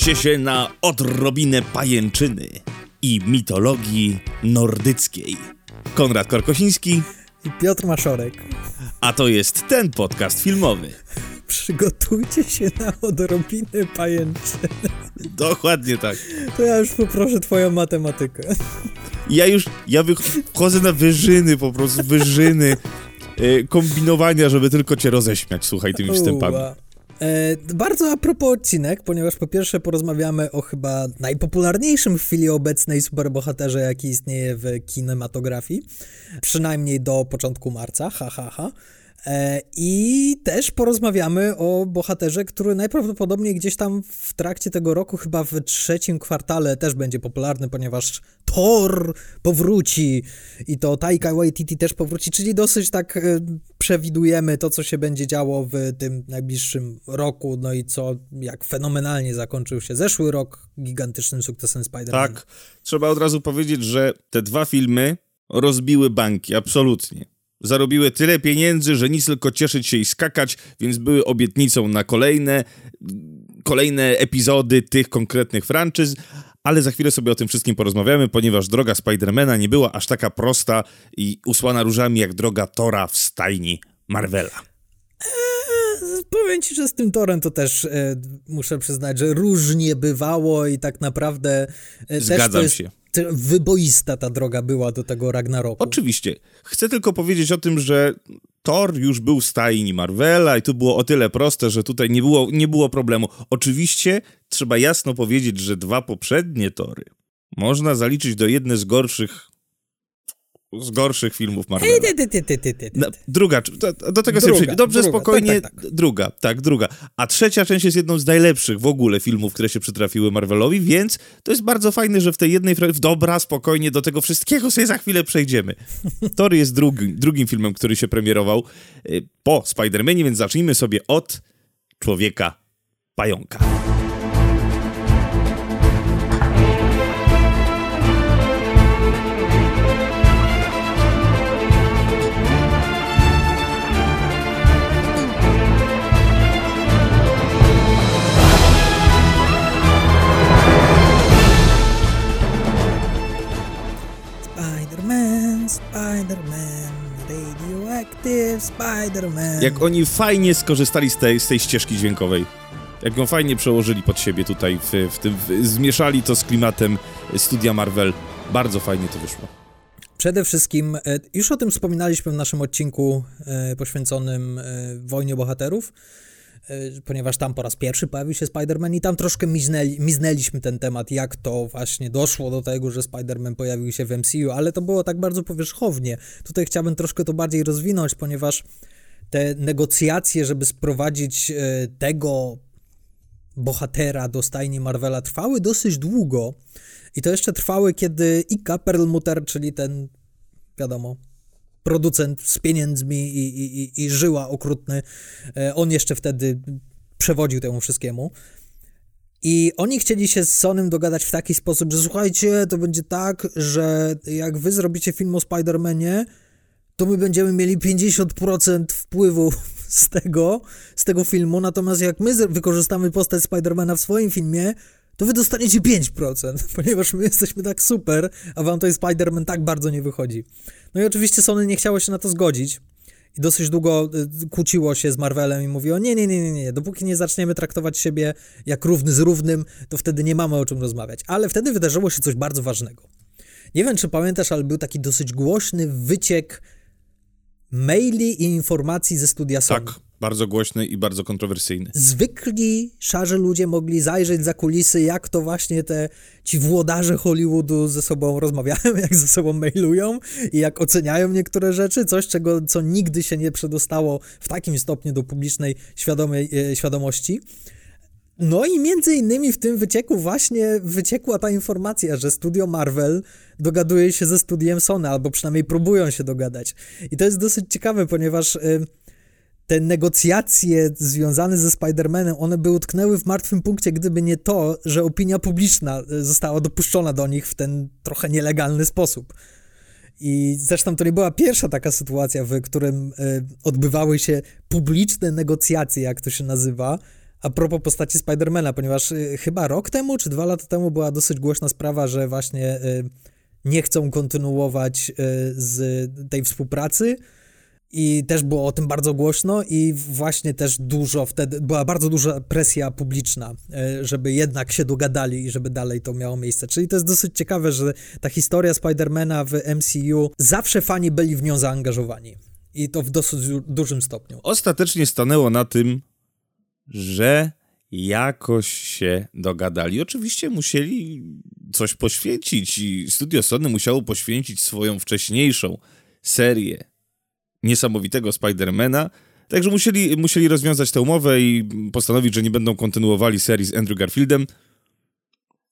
Przygotujcie się na odrobinę pajęczyny i mitologii nordyckiej. Konrad Korkosiński, I Piotr Maszorek. a to jest ten podcast filmowy. Przygotujcie się na odrobinę pajęczyny. Dokładnie tak. To ja już poproszę twoją matematykę. Ja już, ja wychodzę na wyżyny, po prostu wyżyny e, kombinowania, żeby tylko cię roześmiać, słuchaj, tymi wstępami. Uła. E, bardzo a propos odcinek, ponieważ po pierwsze porozmawiamy o chyba najpopularniejszym w chwili obecnej superbohaterze, jaki istnieje w kinematografii, przynajmniej do początku marca, ha, ha, ha. E, I też porozmawiamy o bohaterze, który najprawdopodobniej gdzieś tam w trakcie tego roku, chyba w trzecim kwartale też będzie popularny, ponieważ Thor powróci i to Taika Waititi też powróci, czyli dosyć tak e, przewidujemy to, co się będzie działo w tym najbliższym roku, no i co, jak fenomenalnie zakończył się zeszły rok gigantycznym sukcesem Spider-Man. Tak, trzeba od razu powiedzieć, że te dwa filmy rozbiły banki, absolutnie. Zarobiły tyle pieniędzy, że nic tylko cieszyć się i skakać, więc były obietnicą na kolejne, kolejne epizody tych konkretnych franczyz, ale za chwilę sobie o tym wszystkim porozmawiamy, ponieważ droga Spidermana nie była aż taka prosta i usłana różami jak droga Tora w stajni Marvela. E, Powiem ci, że z tym torem to też e, muszę przyznać, że różnie bywało i tak naprawdę e, też to Zgadzam jest się. Wyboista ta droga była do tego Ragnaroku. Oczywiście. Chcę tylko powiedzieć o tym, że Thor już był w stajni Marvela i tu było o tyle proste, że tutaj nie było, nie było problemu. Oczywiście trzeba jasno powiedzieć, że dwa poprzednie Tory można zaliczyć do jednej z gorszych z gorszych filmów Marvela. Ty, ty, ty, ty, ty, druga, do, do tego Druga, przejdę. Dobrze, druga, spokojnie. tak, tak, tak. Druga, tak, druga. A trzecia część jest jedną z najlepszych w ogóle filmów, które się przytrafiły Marvelowi, więc to jest bardzo fajne, że w tej jednej... fra- Dobra, spokojnie, do tego wszystkiego sobie za chwilę przejdziemy. Thor jest drugim, drugim filmem, który się premierował y, po Spider-Manie, więc zacznijmy sobie od Człowieka Pająka. Radioactive Spider-Man. Jak oni fajnie skorzystali z tej, z tej ścieżki dźwiękowej. Jak ją fajnie przełożyli pod siebie tutaj, w, w tym, w, zmieszali to z klimatem studia Marvel. Bardzo fajnie to wyszło. Przede wszystkim, e, już o tym wspominaliśmy w naszym odcinku e, poświęconym e, Wojnie Bohaterów, ponieważ tam po raz pierwszy pojawił się Spider-Man i tam troszkę miznęli, miznęliśmy ten temat, jak to właśnie doszło do tego, że Spider-Man pojawił się w MCU, ale to było tak bardzo powierzchownie. Tutaj chciałbym troszkę to bardziej rozwinąć, ponieważ te negocjacje, żeby sprowadzić e, tego bohatera do stajni Marvela trwały dosyć długo. I to jeszcze trwały, kiedy Ika Perlmutter, czyli ten, wiadomo, producent z pieniędzmi i, i, i, żyła okrutny, e, on jeszcze wtedy przewodził temu wszystkiemu. I oni chcieli się z Sonym dogadać w taki sposób, że słuchajcie, to będzie tak, że jak wy zrobicie film o Spider-Manie, to my będziemy mieli 50% wpływu z tego, z tego filmu, natomiast jak my wykorzystamy postać Spidermana w swoim filmie, to wy dostaniecie 5%, ponieważ my jesteśmy tak super, a wam to jest Spider-Man tak bardzo nie wychodzi. No i oczywiście Sony nie chciało się na to zgodzić i dosyć długo y, kłóciło się z Marvelem i mówiło, nie, nie, nie, nie, nie, dopóki nie zaczniemy traktować siebie jak równy z równym, to wtedy nie mamy o czym rozmawiać. Ale wtedy wydarzyło się coś bardzo ważnego. Nie wiem, czy pamiętasz, ale był taki dosyć głośny wyciek maili i informacji ze studia Sony. Tak, bardzo głośny i bardzo kontrowersyjny. Zwykli, szarzy ludzie mogli zajrzeć za kulisy, jak to właśnie te ci włodarze Hollywoodu ze sobą rozmawiają, jak ze sobą mailują i jak oceniają niektóre rzeczy, coś, czego, co nigdy się nie przedostało w takim stopniu do publicznej świadomej, e, świadomości. No i między innymi w tym wycieku właśnie wyciekła ta informacja, że studio Marvel dogaduje się ze studiem Sony, albo przynajmniej próbują się dogadać. I to jest dosyć ciekawe, ponieważ te negocjacje związane ze Spider-Manem, one by utknęły w martwym punkcie, gdyby nie to, że opinia publiczna y, została dopuszczona do nich w ten trochę nielegalny sposób. I zresztą to nie była pierwsza taka sytuacja, w którym y, odbywały się publiczne negocjacje, jak to się nazywa, A propos postaci Spidermana, ponieważ y, chyba rok temu czy dwa lata temu była dosyć głośna sprawa, że właśnie nie chcą kontynuować z tej współpracy. I też było o tym bardzo głośno, i właśnie też dużo wtedy, była bardzo duża presja publiczna, y, żeby jednak się dogadali i żeby dalej to miało miejsce. Czyli to jest dosyć ciekawe, że ta historia Spidermana w MCU, zawsze fani byli w nią zaangażowani. I to w dosyć dużym stopniu. Ostatecznie stanęło na tym, że jakoś się dogadali. Oczywiście musieli coś poświęcić i Studio Sony musiało poświęcić swoją wcześniejszą serię niesamowitego Spidermana, także musieli, musieli rozwiązać tę umowę i postanowić, że nie będą kontynuowali serii z Andrew Garfieldem.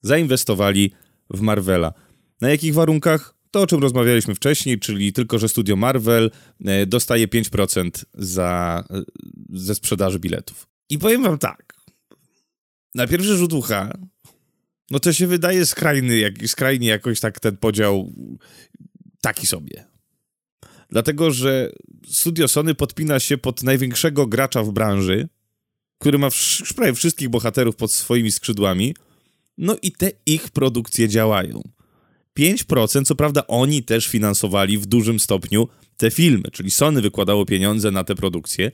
Zainwestowali w Marvela. Na jakich warunkach? To, o czym rozmawialiśmy wcześniej, czyli tylko, że studio Marvel e, dostaje 5% za, e, ze sprzedaży biletów. I powiem wam tak, na pierwszy rzut ucha, no to się wydaje skrajny, jak, skrajnie jakoś tak ten podział taki sobie. Dlatego, że studio Sony podpina się pod największego gracza w branży, który ma prawie wszystkich bohaterów pod swoimi skrzydłami, no i te ich produkcje działają. 5%, co prawda oni też finansowali w dużym stopniu te filmy, czyli Sony wykładało pieniądze na te produkcje,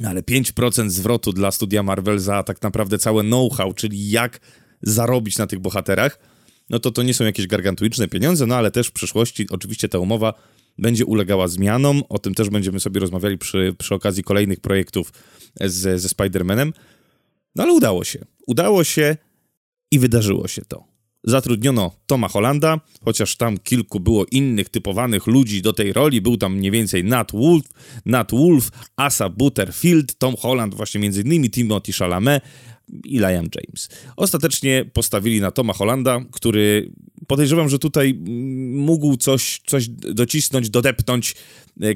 no ale 5% zwrotu dla studia Marvel za tak naprawdę całe know-how, czyli jak zarobić na tych bohaterach, no to to nie są jakieś gargantuiczne pieniądze, no ale też w przyszłości oczywiście ta umowa będzie ulegała zmianom, o tym też będziemy sobie rozmawiali przy, przy okazji kolejnych projektów z, ze Spider-Manem, no ale udało się. Udało się i wydarzyło się to. Zatrudniono Toma Hollanda, chociaż tam kilku było innych typowanych ludzi do tej roli. Był tam mniej więcej Nat Wolf, Nat Wolf, Asa Butterfield, Tom Holland, właśnie między innymi Timothy Chalamet i Liam James. Ostatecznie postawili na Toma Hollanda, który podejrzewam, że tutaj mógł coś, coś docisnąć, dodepnąć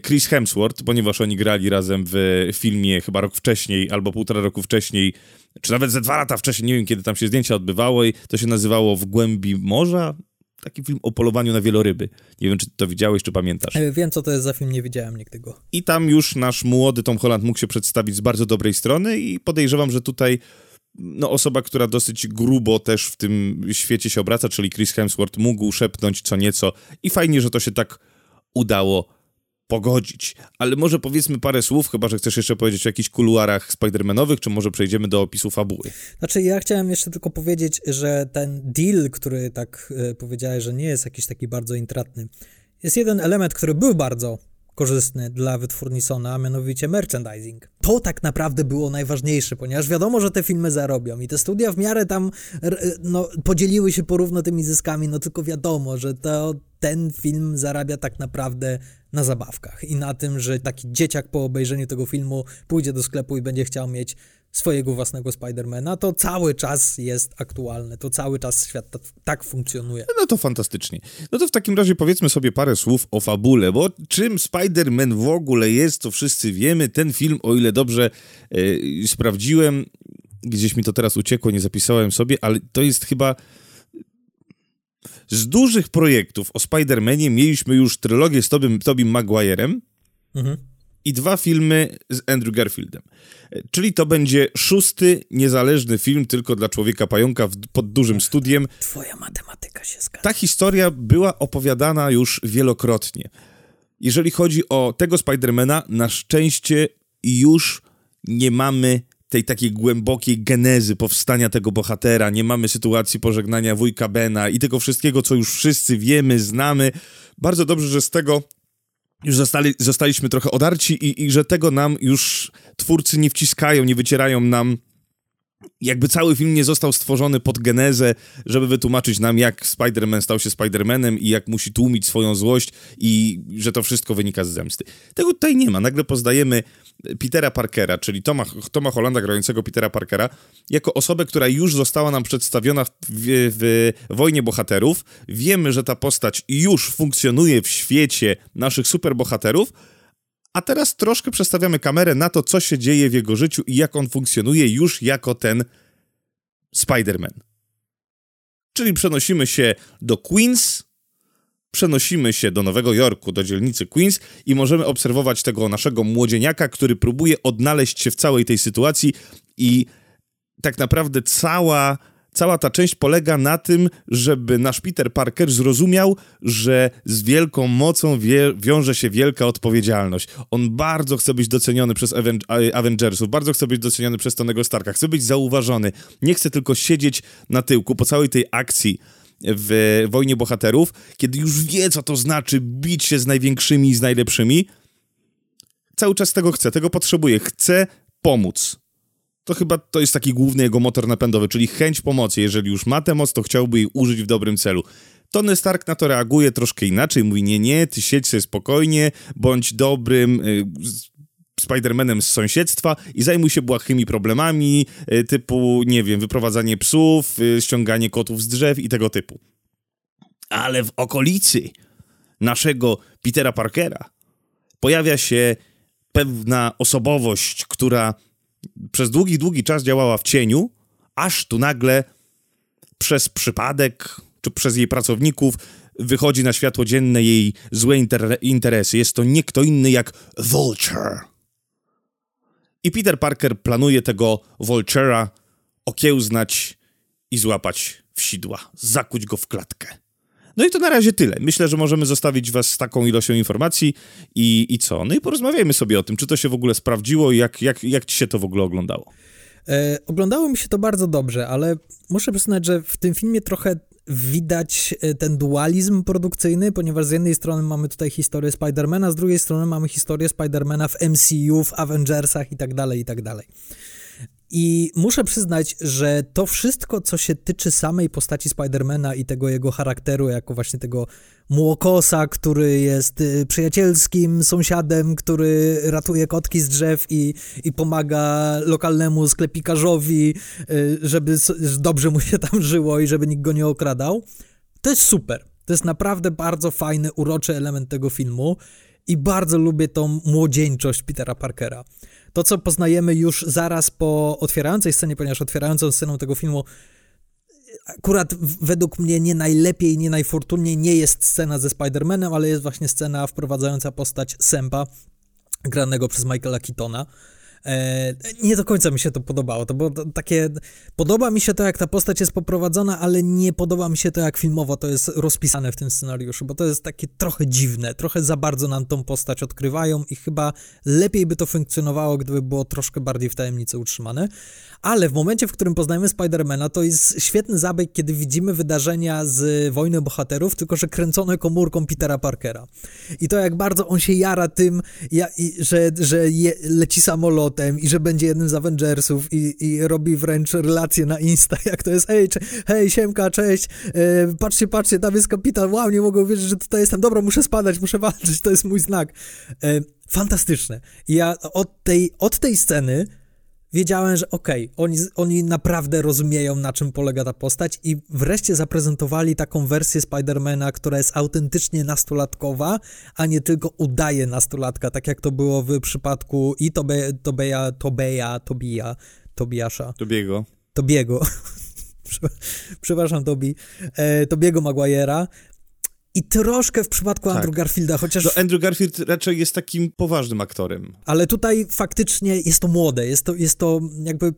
Chris Hemsworth, ponieważ oni grali razem w filmie chyba rok wcześniej albo półtora roku wcześniej czy nawet ze dwa lata wcześniej, nie wiem kiedy tam się zdjęcia odbywało i to się nazywało W głębi morza. Taki film o polowaniu na wieloryby. Nie wiem, czy to widziałeś, czy pamiętasz. E, wiem, co to jest za film, nie widziałem nigdy go. I tam już nasz młody Tom Holland mógł się przedstawić z bardzo dobrej strony i podejrzewam, że tutaj no, osoba, która dosyć grubo też w tym świecie się obraca, czyli Chris Hemsworth, mógł szepnąć co nieco i fajnie, że to się tak udało pogodzić. Ale może powiedzmy parę słów, chyba że chcesz jeszcze powiedzieć o jakichś kuluarach Spidermanowych, czy może przejdziemy do opisu fabuły. Znaczy, ja chciałem jeszcze tylko powiedzieć, że ten deal, który tak y, powiedziałeś, że nie jest jakiś taki bardzo intratny, jest jeden element, który był bardzo korzystny dla wytwórni Sony, a mianowicie merchandising. To tak naprawdę było najważniejsze, ponieważ wiadomo, że te filmy zarobią i te studia w miarę tam no, podzieliły się porówno tymi zyskami, no tylko wiadomo, że to ten film zarabia tak naprawdę na zabawkach i na tym, że taki dzieciak po obejrzeniu tego filmu pójdzie do sklepu i będzie chciał mieć swojego własnego Spidermana, to cały czas jest aktualne, to cały czas świat tak funkcjonuje. No to fantastycznie. No to w takim razie powiedzmy sobie parę słów o fabule, bo czym Spider-Man w ogóle jest, to wszyscy wiemy. Ten film, o ile dobrze yy, sprawdziłem, gdzieś mi to teraz uciekło, nie zapisałem sobie, ale to jest chyba z dużych projektów o Spider-Manie mieliśmy już trylogię z Tobim, Tobim Maguirem mhm. I dwa filmy z Andrew Garfieldem. Czyli to będzie szósty niezależny film tylko dla Człowieka Pająka w, pod dużym studiem. Twoja matematyka się zgadza. Ta historia była opowiadana już wielokrotnie. Jeżeli chodzi o tego Spidermana, na szczęście już nie mamy tej takiej głębokiej genezy powstania tego bohatera, nie mamy sytuacji pożegnania wujka Bena i tego wszystkiego, co już wszyscy wiemy, znamy. Bardzo dobrze, że z tego już zostali, zostaliśmy trochę odarci i, i że tego nam już twórcy nie wciskają, nie wycierają nam jakby cały film nie został stworzony pod genezę, żeby wytłumaczyć nam, jak Spider-Man stał się Spider-Manem i jak musi tłumić swoją złość i że to wszystko wynika z zemsty. Tego tutaj nie ma. Nagle poznajemy Petera Parkera, czyli Toma, Toma Hollanda grającego Petera Parkera, jako osobę, która już została nam przedstawiona w, w, w Wojnie Bohaterów. Wiemy, że ta postać już funkcjonuje w świecie naszych superbohaterów, a teraz troszkę przestawiamy kamerę na to, co się dzieje w jego życiu i jak on funkcjonuje już jako ten Spider-Man. Czyli przenosimy się do Queens, przenosimy się do Nowego Jorku, do dzielnicy Queens i możemy obserwować tego naszego młodzieniaka, który próbuje odnaleźć się w całej tej sytuacji I tak naprawdę cała cała ta część polega na tym, żeby nasz Peter Parker zrozumiał, że z wielką mocą wie, wiąże się wielka odpowiedzialność. On bardzo chce być doceniony przez Avengersów, bardzo chce być doceniony przez Tonego Starka, chce być zauważony. Nie chce tylko siedzieć na tyłku po całej tej akcji w Wojnie Bohaterów, kiedy już wie, co to znaczy bić się z największymi i z najlepszymi. Cały czas tego chce, tego potrzebuje. Chce pomóc to chyba to jest taki główny jego motor napędowy, czyli chęć pomocy. Jeżeli już ma tę moc, to chciałby jej użyć w dobrym celu. Tony Stark na to reaguje troszkę inaczej, mówi nie, nie, ty siedź sobie spokojnie, bądź dobrym y, Spidermanem z sąsiedztwa i zajmuj się błahymi problemami, y, typu, nie wiem, wyprowadzanie psów, y, ściąganie kotów z drzew i tego typu. Ale w okolicy naszego Petera Parkera pojawia się pewna osobowość, która przez długi, długi czas działała w cieniu, aż tu nagle przez przypadek czy przez jej pracowników wychodzi na światło dzienne jej złe inter interesy. Jest to nie kto inny jak Vulture. I Peter Parker planuje tego Vulture'a okiełznać i złapać w sidła, zakuć go w klatkę. No i to na razie tyle. Myślę, że możemy zostawić was z taką ilością informacji i, i co? No i porozmawiajmy sobie o tym, czy to się w ogóle sprawdziło i jak, jak, jak ci się to w ogóle oglądało. E, oglądało mi się to bardzo dobrze, ale muszę przyznać, że w tym filmie trochę widać e, ten dualizm produkcyjny, ponieważ z jednej strony mamy tutaj historię Spidermana, z drugiej strony mamy historię Spidermana w MCU, w Avengersach i tak dalej, i tak dalej. I muszę przyznać, że to wszystko, co się tyczy samej postaci Spidermana i tego jego charakteru, jako właśnie tego młokosa, który jest y, przyjacielskim sąsiadem, który ratuje kotki z drzew i, i pomaga lokalnemu sklepikarzowi, y, żeby dobrze mu się tam żyło i żeby nikt go nie okradał, to jest super. To jest naprawdę bardzo fajny, uroczy element tego filmu i bardzo lubię tą młodzieńczość Petera Parkera. To, co poznajemy już zaraz po otwierającej scenie, ponieważ otwierającą sceną tego filmu akurat według mnie nie najlepiej, nie najfortunniej nie jest scena ze Spider-Manem, ale jest właśnie scena wprowadzająca postać Sempa, granego przez Michaela Keatona. E, nie do końca mi się to podobało. To było takie. Podoba mi się to, jak ta postać jest poprowadzona, ale nie podoba mi się to, jak filmowo to jest rozpisane w tym scenariuszu, bo to jest takie trochę dziwne. Trochę za bardzo nam tą postać odkrywają i chyba lepiej by to funkcjonowało, gdyby było troszkę bardziej w tajemnicy utrzymane. Ale w momencie, w którym poznajemy Spidermana, to jest świetny zabieg, kiedy widzimy wydarzenia z Wojny Bohaterów, tylko że kręcone komórką Petera Parkera. I to, jak bardzo on się jara tym, ja, że, że je, leci samolotem i że będzie jednym z Avengersów i, i robi wręcz relacje na Insta, jak to jest, hej, hej, siemka, cześć, e, patrzcie, patrzcie, tam jest kapitan, wow, nie mogę uwierzyć, że tutaj jestem, dobra, muszę spadać, muszę walczyć, to jest mój znak. E, fantastyczne. I ja od tej, od tej sceny wiedziałem, że okej, okay, oni, oni naprawdę rozumieją, na czym polega ta postać i wreszcie zaprezentowali taką wersję Spidermana, która jest autentycznie nastolatkowa, a nie tylko udaje nastolatka, tak jak to było w przypadku i Tobe, Tobeja, Tobeja, Tobija, Tobiasza. Tobiego. Tobiego. Przepraszam, Tobi. E, Tobiego Maguire'a. I troszkę w przypadku tak. Andrew Garfielda, chociaż... No Andrew Garfield raczej jest takim poważnym aktorem. Ale tutaj faktycznie jest to młode, jest to, jest to jakby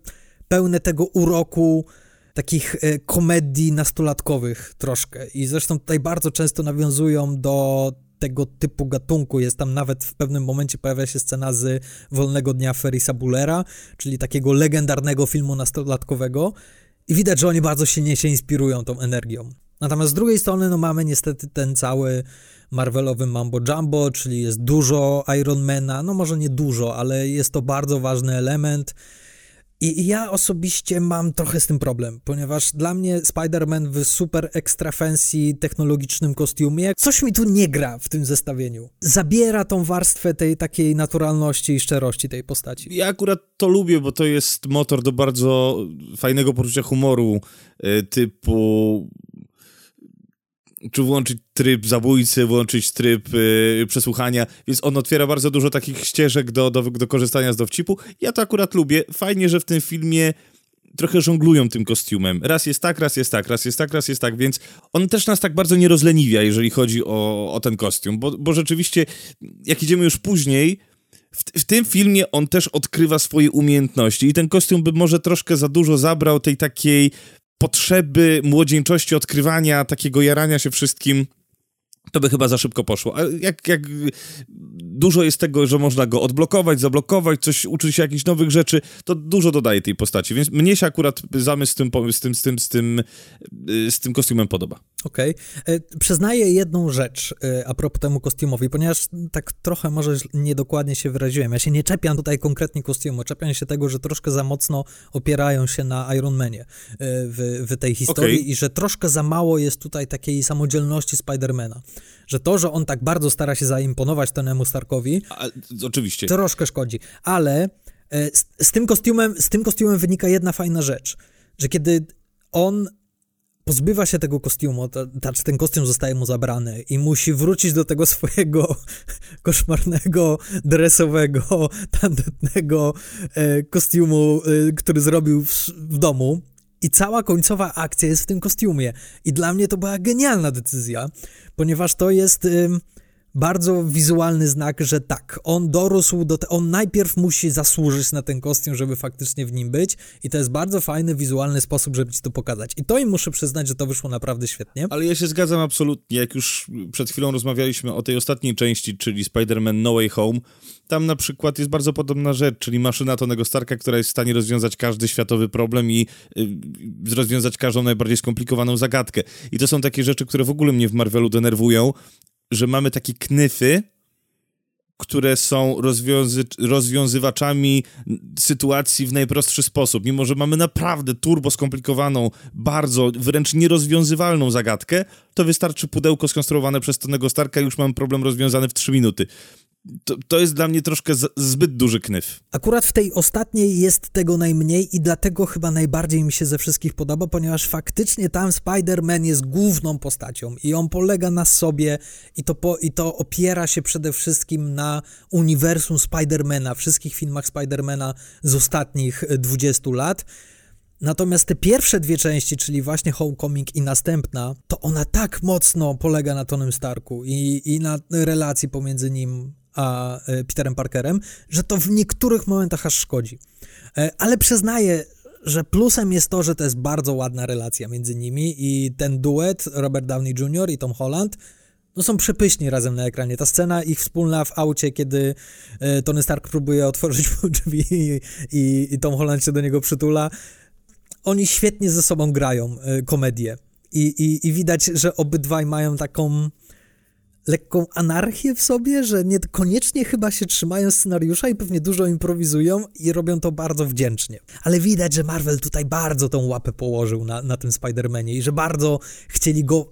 pełne tego uroku takich e, komedii nastolatkowych troszkę. I zresztą tutaj bardzo często nawiązują do tego typu gatunku. Jest tam nawet w pewnym momencie pojawia się scena z Wolnego Dnia Ferisa Bullera, czyli takiego legendarnego filmu nastolatkowego. I widać, że oni bardzo silnie się inspirują tą energią. Natomiast z drugiej strony, no mamy niestety ten cały Marvelowy Mambo Jumbo, czyli jest dużo Ironmana, no może nie dużo, ale jest to bardzo ważny element. I ja osobiście mam trochę z tym problem, ponieważ dla mnie Spider-Man w super ekstra fancy technologicznym kostiumie, coś mi tu nie gra w tym zestawieniu. Zabiera tą warstwę tej takiej naturalności i szczerości tej postaci. Ja akurat to lubię, bo to jest motor do bardzo fajnego poczucia humoru, y, typu czy włączyć tryb zabójcy, włączyć tryb yy, przesłuchania, więc on otwiera bardzo dużo takich ścieżek do, do, do korzystania z dowcipu. Ja to akurat lubię. Fajnie, że w tym filmie trochę żonglują tym kostiumem. Raz jest tak, raz jest tak, raz jest tak, raz jest tak, więc on też nas tak bardzo nie rozleniwia, jeżeli chodzi o, o ten kostium, bo, bo rzeczywiście, jak idziemy już później, w, w, tym filmie on też odkrywa swoje umiejętności i ten kostium by może troszkę za dużo zabrał tej takiej potrzeby młodzieńczości, odkrywania, takiego jarania się wszystkim to by chyba za szybko poszło. A jak, jak dużo jest tego, że można go odblokować, zablokować, coś uczyć się jakichś nowych rzeczy, to dużo dodaje tej postaci, więc mnie się akurat zamysł z tym, z tym, z tym, z tym, y, z tym kostiumem podoba. Okej. Okay. E, przyznaję jedną rzecz e, a propos temu kostiumowi, ponieważ tak trochę może niedokładnie się wyraziłem. Ja się nie czepiam tutaj konkretnie kostiumu, czepiam się tego, że troszkę za mocno opierają się na Iron Manie e, w, w tej historii okay. i że troszkę za mało jest tutaj takiej samodzielności Spidermana że to, że on tak bardzo stara się zaimponować Tonemu Starkowi, A, oczywiście. troszkę szkodzi. Ale z, z, tym kostiumem, z tym kostiumem wynika jedna fajna rzecz, że kiedy on pozbywa się tego kostiumu, to, znaczy ten kostium zostaje mu zabrany i musi wrócić do tego swojego koszmarnego, dresowego, tandetnego e, kostiumu, e, który zrobił w, w domu, i cała końcowa akcja jest w tym kostiumie. I dla mnie to była genialna decyzja, ponieważ to jest y, bardzo wizualny znak, że tak, on dorósł do te, on najpierw musi zasłużyć na ten kostium, żeby faktycznie w nim być i to jest bardzo fajny, wizualny sposób, żeby ci to pokazać. I to im muszę przyznać, że to wyszło naprawdę świetnie. Ale ja się zgadzam absolutnie, jak już przed chwilą rozmawialiśmy o tej ostatniej części, czyli Spider-Man No Way Home, tam na przykład jest bardzo podobna rzecz, czyli maszyna Tonego Starka, która jest w stanie rozwiązać każdy światowy problem i y, rozwiązać każdą najbardziej skomplikowaną zagadkę. I to są takie rzeczy, które w ogóle mnie w Marvelu denerwują, że mamy takie knyfy, które są rozwiązy rozwiązywaczami sytuacji w najprostszy sposób. Mimo, że mamy naprawdę turbo skomplikowaną, bardzo, wręcz nierozwiązywalną zagadkę, to wystarczy pudełko skonstruowane przez Tonego Starka i już mam problem rozwiązany w 3 minuty to, to jest dla mnie troszkę z, zbyt duży knyf. Akurat w tej ostatniej jest tego najmniej i dlatego chyba najbardziej mi się ze wszystkich podoba, ponieważ faktycznie tam Spider-Man jest główną postacią i on polega na sobie i to, po, i to opiera się przede wszystkim na uniwersum Spidermana, wszystkich filmach Spidermana z ostatnich 20 lat. Natomiast te pierwsze dwie części, czyli właśnie Homecoming i następna, to ona tak mocno polega na Tonym Starku i, i na relacji pomiędzy nim a e, Peterem Parkerem, że to w niektórych momentach aż szkodzi. E, ale przyznaję, że plusem jest to, że to jest bardzo ładna relacja między nimi i ten duet Robert Downey Jr. i Tom Holland no są przepyśni razem na ekranie. Ta scena ich wspólna w aucie, kiedy e, Tony Stark próbuje otworzyć drzwi i, Tom Holland się do niego przytula. Oni świetnie ze sobą grają komedię. I, i, I widać, że obydwaj mają taką lekką anarchię w sobie, że niekoniecznie chyba się trzymają scenariusza i pewnie dużo improwizują i robią to bardzo wdzięcznie. Ale widać, że Marvel tutaj bardzo tą łapę położył na, na tym Spider-Manie i że bardzo chcieli go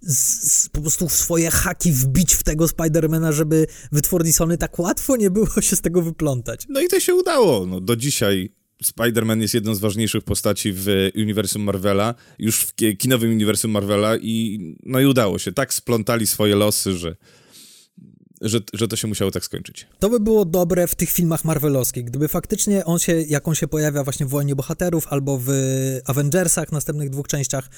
z, z, po prostu w swoje haki wbić w tego Spidermana, żeby wytwórni Sony tak łatwo nie było się z tego wyplątać. No i to się udało. No, do dzisiaj Spider-Man jest jedną z ważniejszych postaci w uniwersum Marvela, już w kinowym uniwersum Marvela i no i udało się. Tak splątali swoje losy, że, że, że to się musiało tak skończyć. To by było dobre w tych filmach marvelowskich, gdyby faktycznie on się, jak on się pojawia właśnie w Wojnie Bohaterów albo w Avengersach, następnych dwóch częściach,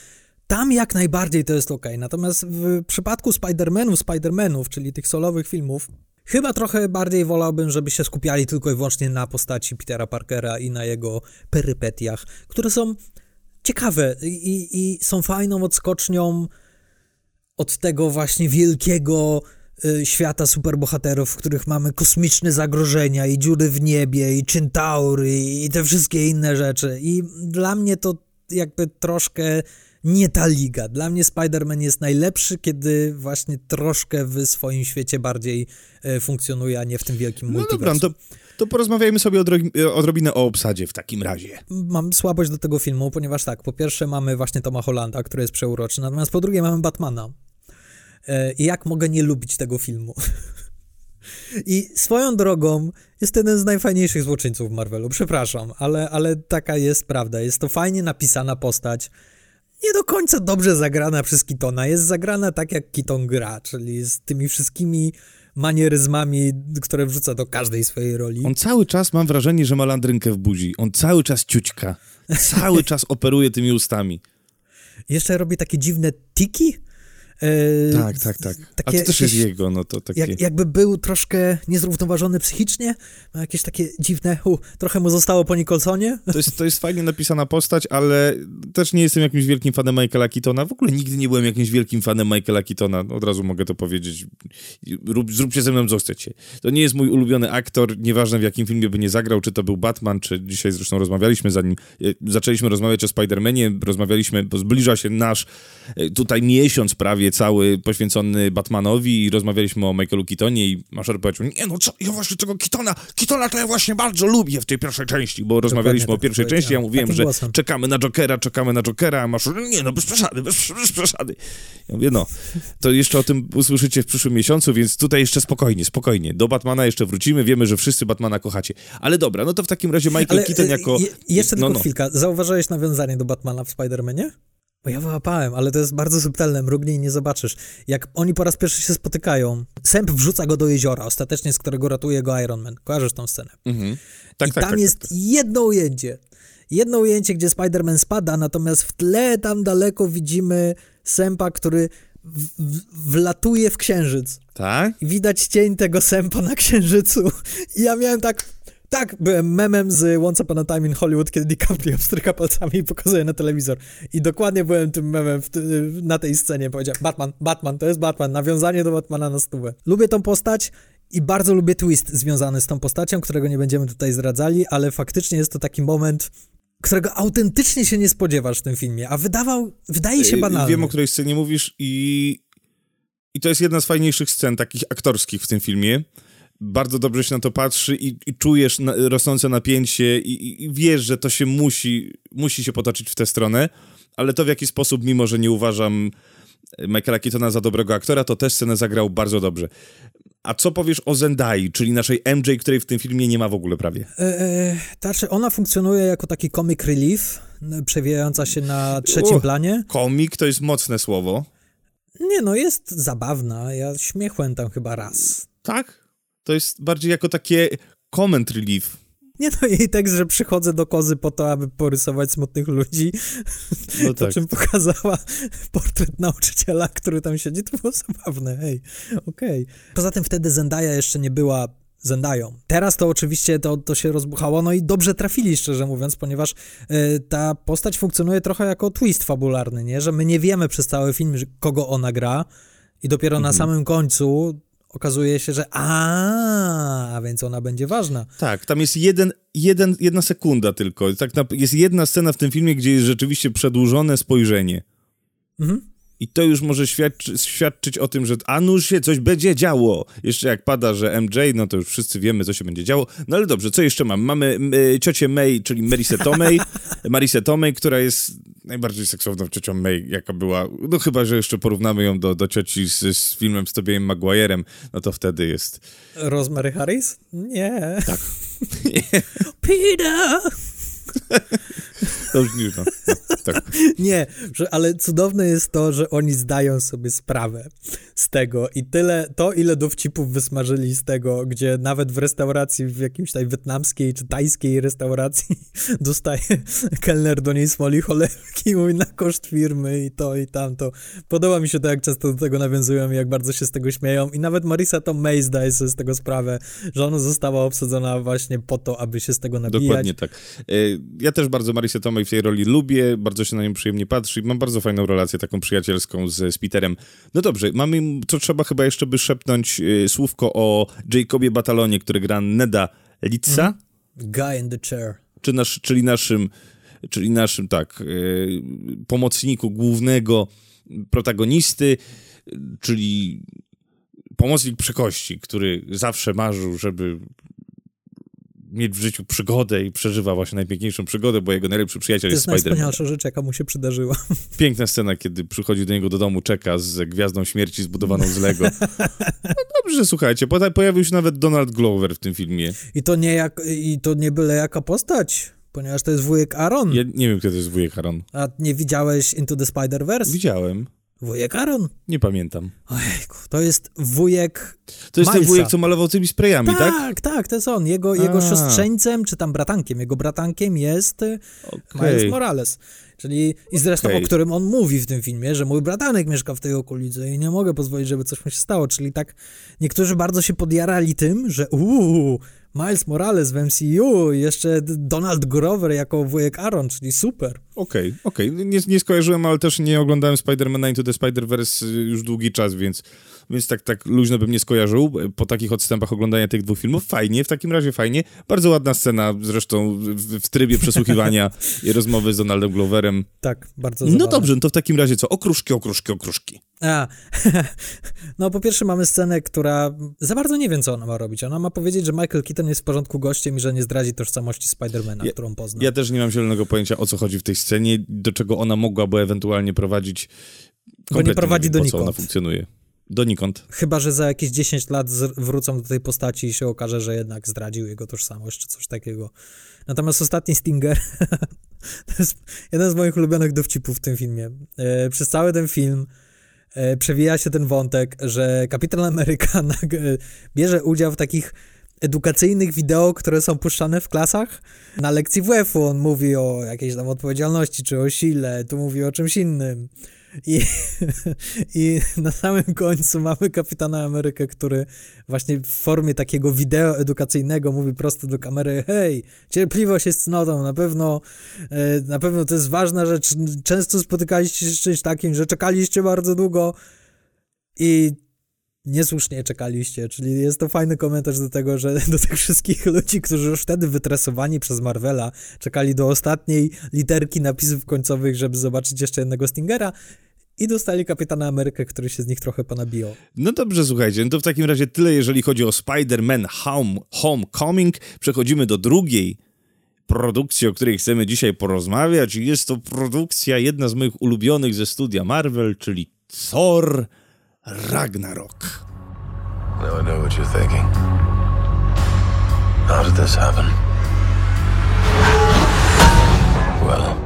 tam jak najbardziej to jest ok. Natomiast w przypadku Spider-Manów, Spider-Manów, czyli tych solowych filmów, Chyba trochę bardziej wolałbym, żeby się skupiali tylko i wyłącznie na postaci Petera Parkera i na jego perypetiach, które są ciekawe i, i są fajną odskocznią od tego właśnie wielkiego y, świata superbohaterów, w których mamy kosmiczne zagrożenia i dziury w niebie i Centaury i te wszystkie inne rzeczy. I dla mnie to jakby troszkę nie ta liga. Dla mnie Spider-Man jest najlepszy, kiedy właśnie troszkę w swoim świecie bardziej e, funkcjonuje, a nie w tym wielkim no multiversum. No dobra, to, to porozmawiajmy sobie odrobinę o obsadzie w takim razie. Mam słabość do tego filmu, ponieważ tak, po pierwsze mamy właśnie Toma Hollanda, który jest przeuroczy, natomiast po drugie mamy Batmana. E, I jak mogę nie lubić tego filmu? I swoją drogą jest jeden z najfajniejszych złoczyńców w Marvelu. Przepraszam, ale, ale taka jest prawda. Jest to fajnie napisana postać nie do końca dobrze zagrana przez Kitona. Jest zagrana tak, jak Kiton gra, czyli z tymi wszystkimi manieryzmami, które wrzuca do każdej swojej roli. On cały czas, mam wrażenie, że ma landrynkę w buzi. On cały czas ciućka. Cały czas operuje tymi ustami. Jeszcze robi takie dziwne tiki, tak, tak, tak. Takie, A to też jest jego, no to takie... Jak, jakby był troszkę niezrównoważony psychicznie, ma jakieś takie dziwne, u, trochę mu zostało po Nicholsonie. To jest, to jest fajnie napisana postać, ale też nie jestem jakimś wielkim fanem Michaela Keatona. W ogóle nigdy nie byłem jakimś wielkim fanem Michaela Keatona. Od razu mogę to powiedzieć. Rób, zróbcie ze mną, co chcecie. To nie jest mój ulubiony aktor, nieważne w jakim filmie by nie zagrał, czy to był Batman, czy dzisiaj zresztą rozmawialiśmy, zanim e, zaczęliśmy rozmawiać o Spider-Manie, rozmawialiśmy, bo zbliża się nasz e, tutaj miesiąc prawie cały poświęcony Batmanowi i rozmawialiśmy o Michaelu Keatonie i Maszer powiedział, nie no co, ja właśnie tego Keatona, Keatona to ja właśnie bardzo lubię w tej pierwszej części, bo rozmawialiśmy tak o pierwszej części, ja mówiłem, że głosem. czekamy na Jokera, czekamy na Jokera, a Maszer, nie no, bez przesady, bez, bez przesady. Ja mówię, no, to jeszcze o tym usłyszycie w przyszłym miesiącu, więc tutaj jeszcze spokojnie, spokojnie. Do Batmana jeszcze wrócimy, wiemy, że wszyscy Batmana kochacie. Ale dobra, no to w takim razie Michael Ale, Keaton jako... Je, jeszcze no, tylko no. chwilka. Zauważyłeś nawiązanie do Batmana w Spider-Manie? Bo ja wyłapałem, ale to jest bardzo subtelne, mrugnij i nie zobaczysz. Jak oni po raz pierwszy się spotykają, Sęp wrzuca go do jeziora, ostatecznie z którego ratuje go Iron Man. Kojarzysz tą scenę? Mhm. Tak, I tak, tam tak, jest tak, tak. jedno ujęcie. Jedno ujęcie, gdzie Spider-Man spada, natomiast w tle tam daleko widzimy Sępa, który w, w, wlatuje w księżyc. Tak? I widać cień tego Sępa na księżycu. I ja miałem tak tak, byłem memem z Once Upon a Time in Hollywood, kiedy DiCaprio stryka palcami i pokazuje na telewizor. I dokładnie byłem tym memem na tej scenie. Powiedziałem, Batman, Batman, to jest Batman, nawiązanie do Batmana na stówę. Lubię tą postać i bardzo lubię twist związany z tą postacią, którego nie będziemy tutaj zdradzali, ale faktycznie jest to taki moment, którego autentycznie się nie spodziewasz w tym filmie, a wydawał, wydaje się banalny. Wiem, o której scenie mówisz i, i to jest jedna z fajniejszych scen takich aktorskich w tym filmie bardzo dobrze się na to patrzy i, i czujesz na, rosnące napięcie i, i, wiesz, że to się musi, musi się potoczyć w tę stronę, ale to w jaki sposób, mimo że nie uważam Michaela Keatona za dobrego aktora, to też scenę zagrał bardzo dobrze. A co powiesz o Zendai, czyli naszej MJ, której w tym filmie nie ma w ogóle prawie? E, e, znaczy, ona funkcjonuje jako taki comic relief, przewijająca się na trzecim uh, planie. Komik to jest mocne słowo. Nie no, jest zabawna. Ja śmiechłem tam chyba raz. Tak? To jest bardziej jako takie comment relief. Nie no, jej tekst, że przychodzę do kozy po to, aby porysować smutnych ludzi, no tak. czym pokazała portret nauczyciela, który tam siedzi, to było zabawne, hej, okej. Okay. Poza tym wtedy Zendaya jeszcze nie była Zendają. Teraz to oczywiście to, to się rozbuchało, no i dobrze trafili, szczerze mówiąc, ponieważ y, ta postać funkcjonuje trochę jako twist fabularny, nie? Że my nie wiemy przez cały film, kogo ona gra i dopiero mhm. na samym końcu okazuje się, że a, a więc ona będzie ważna. Tak, tam jest jeden, jeden, jedna sekunda tylko. Tak jest jedna scena w tym filmie, gdzie jest rzeczywiście przedłużone spojrzenie. Mhm. I to już może świadczy, świadczyć o tym, że a nuż się coś będzie działo. Jeszcze jak pada, że MJ, no to już wszyscy wiemy, co się będzie działo. No ale dobrze, co jeszcze mam? Mamy y, ciocię May, czyli Marisę Tomei, Marisę Tomei, która jest najbardziej seksowną ciocią May, jaka była. No chyba, że jeszcze porównamy ją do, do cioci z, z filmem z Tobeyem Maguirem, no to wtedy jest... Rosemary Harris? Nie. Tak. Peter! To już nie, no, no, tak. nie, ale cudowne jest to, że oni zdają sobie sprawę z tego i tyle, to ile dowcipów wysmażyli z tego, gdzie nawet w restauracji, w jakimś tutaj wietnamskiej czy tajskiej restauracji dostaje kelner do niej smoli cholewki mówi na koszt firmy i to i tamto. Podoba mi się to, jak często do tego nawiązują i jak bardzo się z tego śmieją i nawet Marisa to May zdaje sobie z tego sprawę, że ona została obsadzona właśnie po to, aby się z tego nabijać. Dokładnie tak. Ja też bardzo Marisę Tomei w tej roli lubię, bardzo się na nią przyjemnie patrzy. Mam bardzo fajną relację, taką przyjacielską z, z Peterem. No dobrze, mamy, co trzeba chyba jeszcze by szepnąć y, słówko o Jacobie Batalonie, który gra Neda Litza. Mm. Guy in the chair. Czy nasz, czyli naszym, czyli naszym, tak, y, pomocniku głównego protagonisty, czyli pomocnik przekości, który zawsze marzył, żeby mieć w życiu przygodę i przeżywa właśnie najpiękniejszą przygodę, bo jego najlepszy przyjaciel jest, jest Spider-Man. To jest najwspanialsza rzecz, jaka mu się przydarzyła. Piękna scena, kiedy przychodzi do niego do domu, czeka z Gwiazdą Śmierci zbudowaną z Lego. No dobrze, słuchajcie, pojawił się nawet Donald Glover w tym filmie. I to nie, jak, i to nie byle jaka postać ponieważ to jest wujek Aaron. Ja nie wiem, kto to jest wujek Aaron. A nie widziałeś Into the Spider-Verse? Widziałem. Wujek Aaron? Nie pamiętam. Ojejku, to jest wujek To jest ten wujek, co malował tymi sprayami, tak? Tak, tak, to jest on. Jego, jego siostrzeńcem, czy tam bratankiem, jego bratankiem jest okay. Miles Morales. Czyli i zresztą Okej. o którym on mówi w tym filmie, że mój bratanek mieszka w tej okolicy i nie mogę pozwolić, żeby coś mu się stało. Czyli tak niektórzy bardzo się podjarali tym, że uuu, Miles Morales w MCU, jeszcze Donald Grover jako wujek Aaron, czyli super. Okej, okej. Nie, nie skojarzyłem, ale też nie oglądałem Spider-Mana Into the Spider-Verse już długi czas, więc, więc tak, tak luźno bym nie skojarzył. Po takich odstępach oglądania tych dwóch filmów, fajnie, w takim razie fajnie. Bardzo ładna scena, zresztą w, w trybie przesłuchiwania i rozmowy z Donaldem Gloverem. Tak, bardzo No zabawne. dobrze, no to w takim razie co? Okruszki, okruszki, okruszki. A, no po pierwsze mamy scenę, która za bardzo nie wie, co ona ma robić. Ona ma powiedzieć, że Michael Keaton jest w porządku gościem i że nie zdradzi tożsamości Spidermana, Ja- którą pozna. Ja też nie mam zielonego pojęcia, o co chodzi w tej scenie, do czego ona mogłaby ewentualnie prowadzić. Kompletnie prowadzi nie wiem, co ona funkcjonuje. Donikąd. Chyba, że za jakieś 10 lat wrócą do tej postaci i się okaże, że jednak zdradził jego tożsamość, czy coś takiego. Natomiast ostatni Stinger to jest jeden z moich ulubionych dowcipów w tym filmie. E, przez cały ten film e, przewija się ten wątek, że Kapitan Ameryka e, bierze udział w takich edukacyjnych wideo, które są puszczane w klasach. Na lekcji WF-u on mówi o jakiejś tam odpowiedzialności, czy o sile, tu mówi o czymś innym. I, I na samym końcu mamy Kapitana Amerykę, który właśnie w formie takiego wideo edukacyjnego mówi prosto do kamery, hej, cierpliwość jest cnotą, na pewno, e, na pewno to jest ważna rzecz, często spotykaliście się z czymś takim, że czekaliście bardzo długo i niesłusznie czekaliście, czyli jest to fajny komentarz do tego, że do tych wszystkich ludzi, którzy już wtedy wytresowani przez Marvela, czekali do ostatniej literki napisów końcowych, żeby zobaczyć jeszcze jednego Stingera i dostali Kapitana Amerykę, który się z nich trochę ponabijał. No dobrze, słuchajcie, no to w takim razie tyle, jeżeli chodzi o Spider-Man Home, Homecoming. Przechodzimy do drugiej produkcji, o której chcemy dzisiaj porozmawiać. Jest to produkcja, jedna z moich ulubionych ze studia Marvel, czyli Thor Ragnarok. Now I know what you're thinking. How did this happen? Well,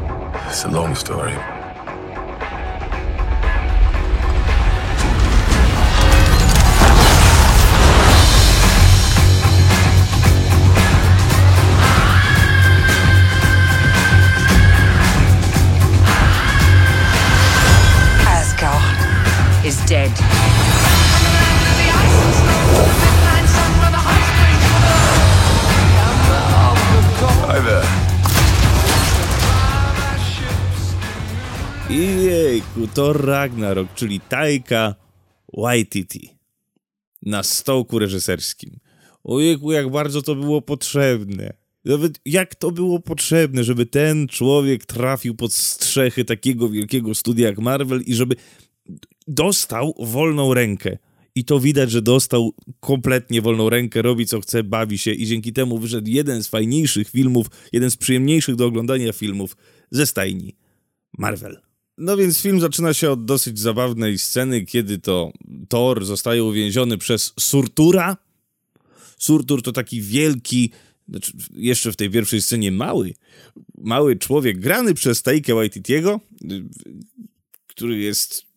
it's a long story. Dead. Hi there. Jejku, Thor Ragnarok, czyli Taika Waititi na stołku reżyserskim. Ojejku, jak bardzo to było potrzebne. Nawet jak to było potrzebne, żeby ten człowiek trafił pod strzechy takiego wielkiego studia jak Marvel i żeby dostał wolną rękę. I to widać, że dostał kompletnie wolną rękę, robi co chce, bawi się i dzięki temu wyszedł jeden z fajniejszych filmów, jeden z przyjemniejszych do oglądania filmów ze stajni. Marvel. No więc film zaczyna się od dosyć zabawnej sceny, kiedy to Thor zostaje uwięziony przez Surtura. Surtur to taki wielki, znaczy jeszcze w tej pierwszej scenie mały, mały człowiek grany przez Taikę Waititiego, który jest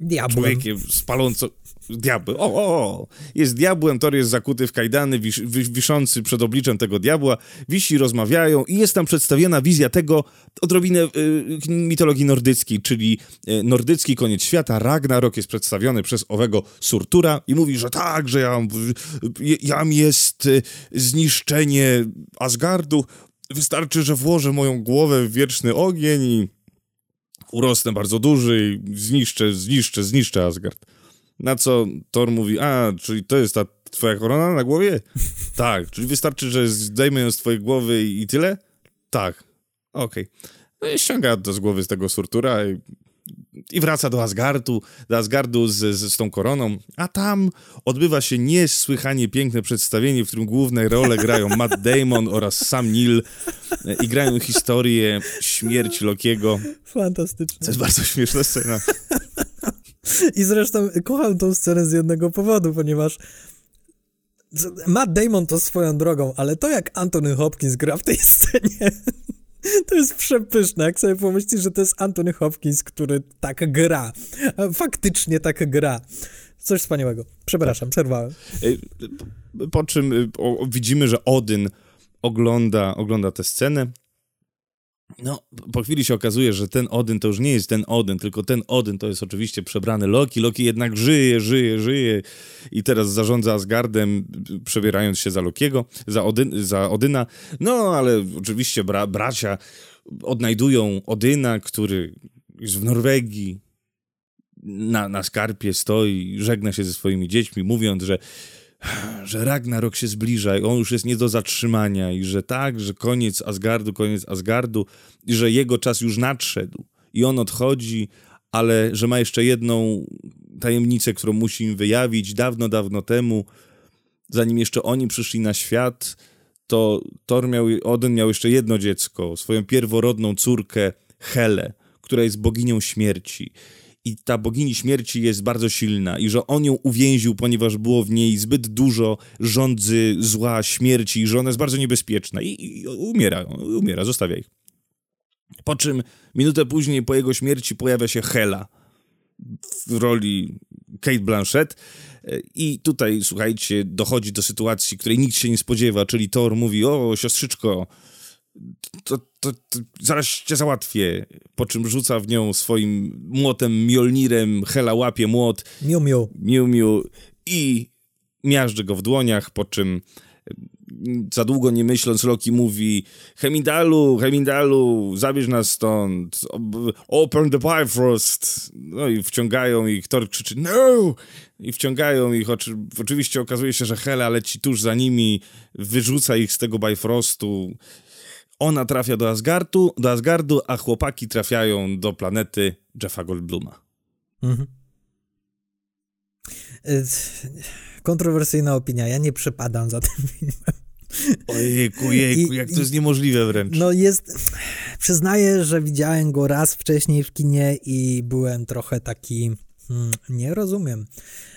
Diabłem. człowiekiem spaląco... Diabeł, o, o, o, jest diabłem, Thor jest zakuty w kajdany, wisz, wi- wiszący przed obliczem tego diabła, wisi, rozmawiają i jest tam przedstawiona wizja tego, odrobinę y, mitologii nordyckiej, czyli y, nordycki koniec świata, Ragnarok jest przedstawiony przez owego Surtura i mówi, że tak, że jam, jam jest y, zniszczenie Asgardu, wystarczy, że włożę moją głowę w wieczny ogień i urosnę bardzo duży i zniszczę, zniszczę, zniszczę Asgard. Na co Thor mówi, a, czyli to jest ta twoja korona na głowie? tak, czyli wystarczy, że zdejmę ją z twojej głowy i, i tyle? Tak, okej. No i ściąga to z głowy z tego Surtura i, i wraca do Asgardu, do Asgardu z, z, z tą koroną, a tam odbywa się niesłychanie piękne przedstawienie, w którym główne role grają Matt Damon oraz Sam Neill e, i grają historię śmierci Lokiego. Fantastyczne. To jest bardzo śmieszna scena. I zresztą kocham tą scenę z jednego powodu, ponieważ Matt Damon to swoją drogą, ale to jak Anthony Hopkins gra w tej scenie, to jest przepyszne. Jak sobie pomyślisz, że to jest Anthony Hopkins, który tak gra. Faktycznie tak gra. Coś wspaniałego. Przepraszam, przerwałem. Y, Po, czym y, widzimy, że Odyn ogląda, ogląda tę scenę No, po chwili się okazuje, że ten Odyn to już nie jest ten Odyn, tylko ten Odyn to jest oczywiście przebrany Loki. Loki jednak żyje, żyje, żyje i teraz zarządza Asgardem, przebierając się za Lokiego, za, Odyn, za Odyna. No, ale oczywiście bra bracia odnajdują Odyna, który jest w Norwegii, na, na skarpie stoi, żegna się ze swoimi dziećmi, mówiąc, że że Ragnarok się zbliża i on już jest nie do zatrzymania i że tak, że koniec Asgardu, koniec Asgardu i że jego czas już nadszedł. I on odchodzi, ale że ma jeszcze jedną tajemnicę, którą musi im wyjawić. Dawno, dawno temu, zanim jeszcze oni przyszli na świat, to Thor miał, Odyn miał jeszcze jedno dziecko, swoją pierworodną córkę Helę, która jest boginią śmierci i ta bogini śmierci jest bardzo silna i że on ją uwięził, ponieważ było w niej zbyt dużo rządzy zła, śmierci i że ona jest bardzo niebezpieczna i, i umiera, umiera, zostawia ich. Po czym minutę później po jego śmierci pojawia się Hela w roli Kate Blanchett i tutaj, słuchajcie, dochodzi do sytuacji, której nikt się nie spodziewa, czyli Thor mówi, o siostrzyczko, to, to, to, zaraz cię załatwię. Po czym rzuca w nią swoim młotem, Mjolnirem, Hela łapie młot. Miu, miu. Miu, miu. I miażdży go w dłoniach, po czym za długo nie myśląc Loki mówi Hemindalu, Hemindalu, zabierz nas stąd, open the Bifrost. No i wciągają ich, Thor krzyczy no! I wciągają ich, oczy, oczywiście okazuje się, że Hela leci tuż za nimi, wyrzuca ich z tego Bifrostu ona trafia do Asgardu, do Asgardu, a chłopaki trafiają do planety Jeffa Goldbluma. Mhm. Kontrowersyjna opinia. Ja nie przepadam za tym filmem. Ojejku, jejku, I, jak to jest niemożliwe wręcz. No jest, przyznaję, że widziałem go raz wcześniej w kinie i byłem trochę taki, hmm, nie rozumiem.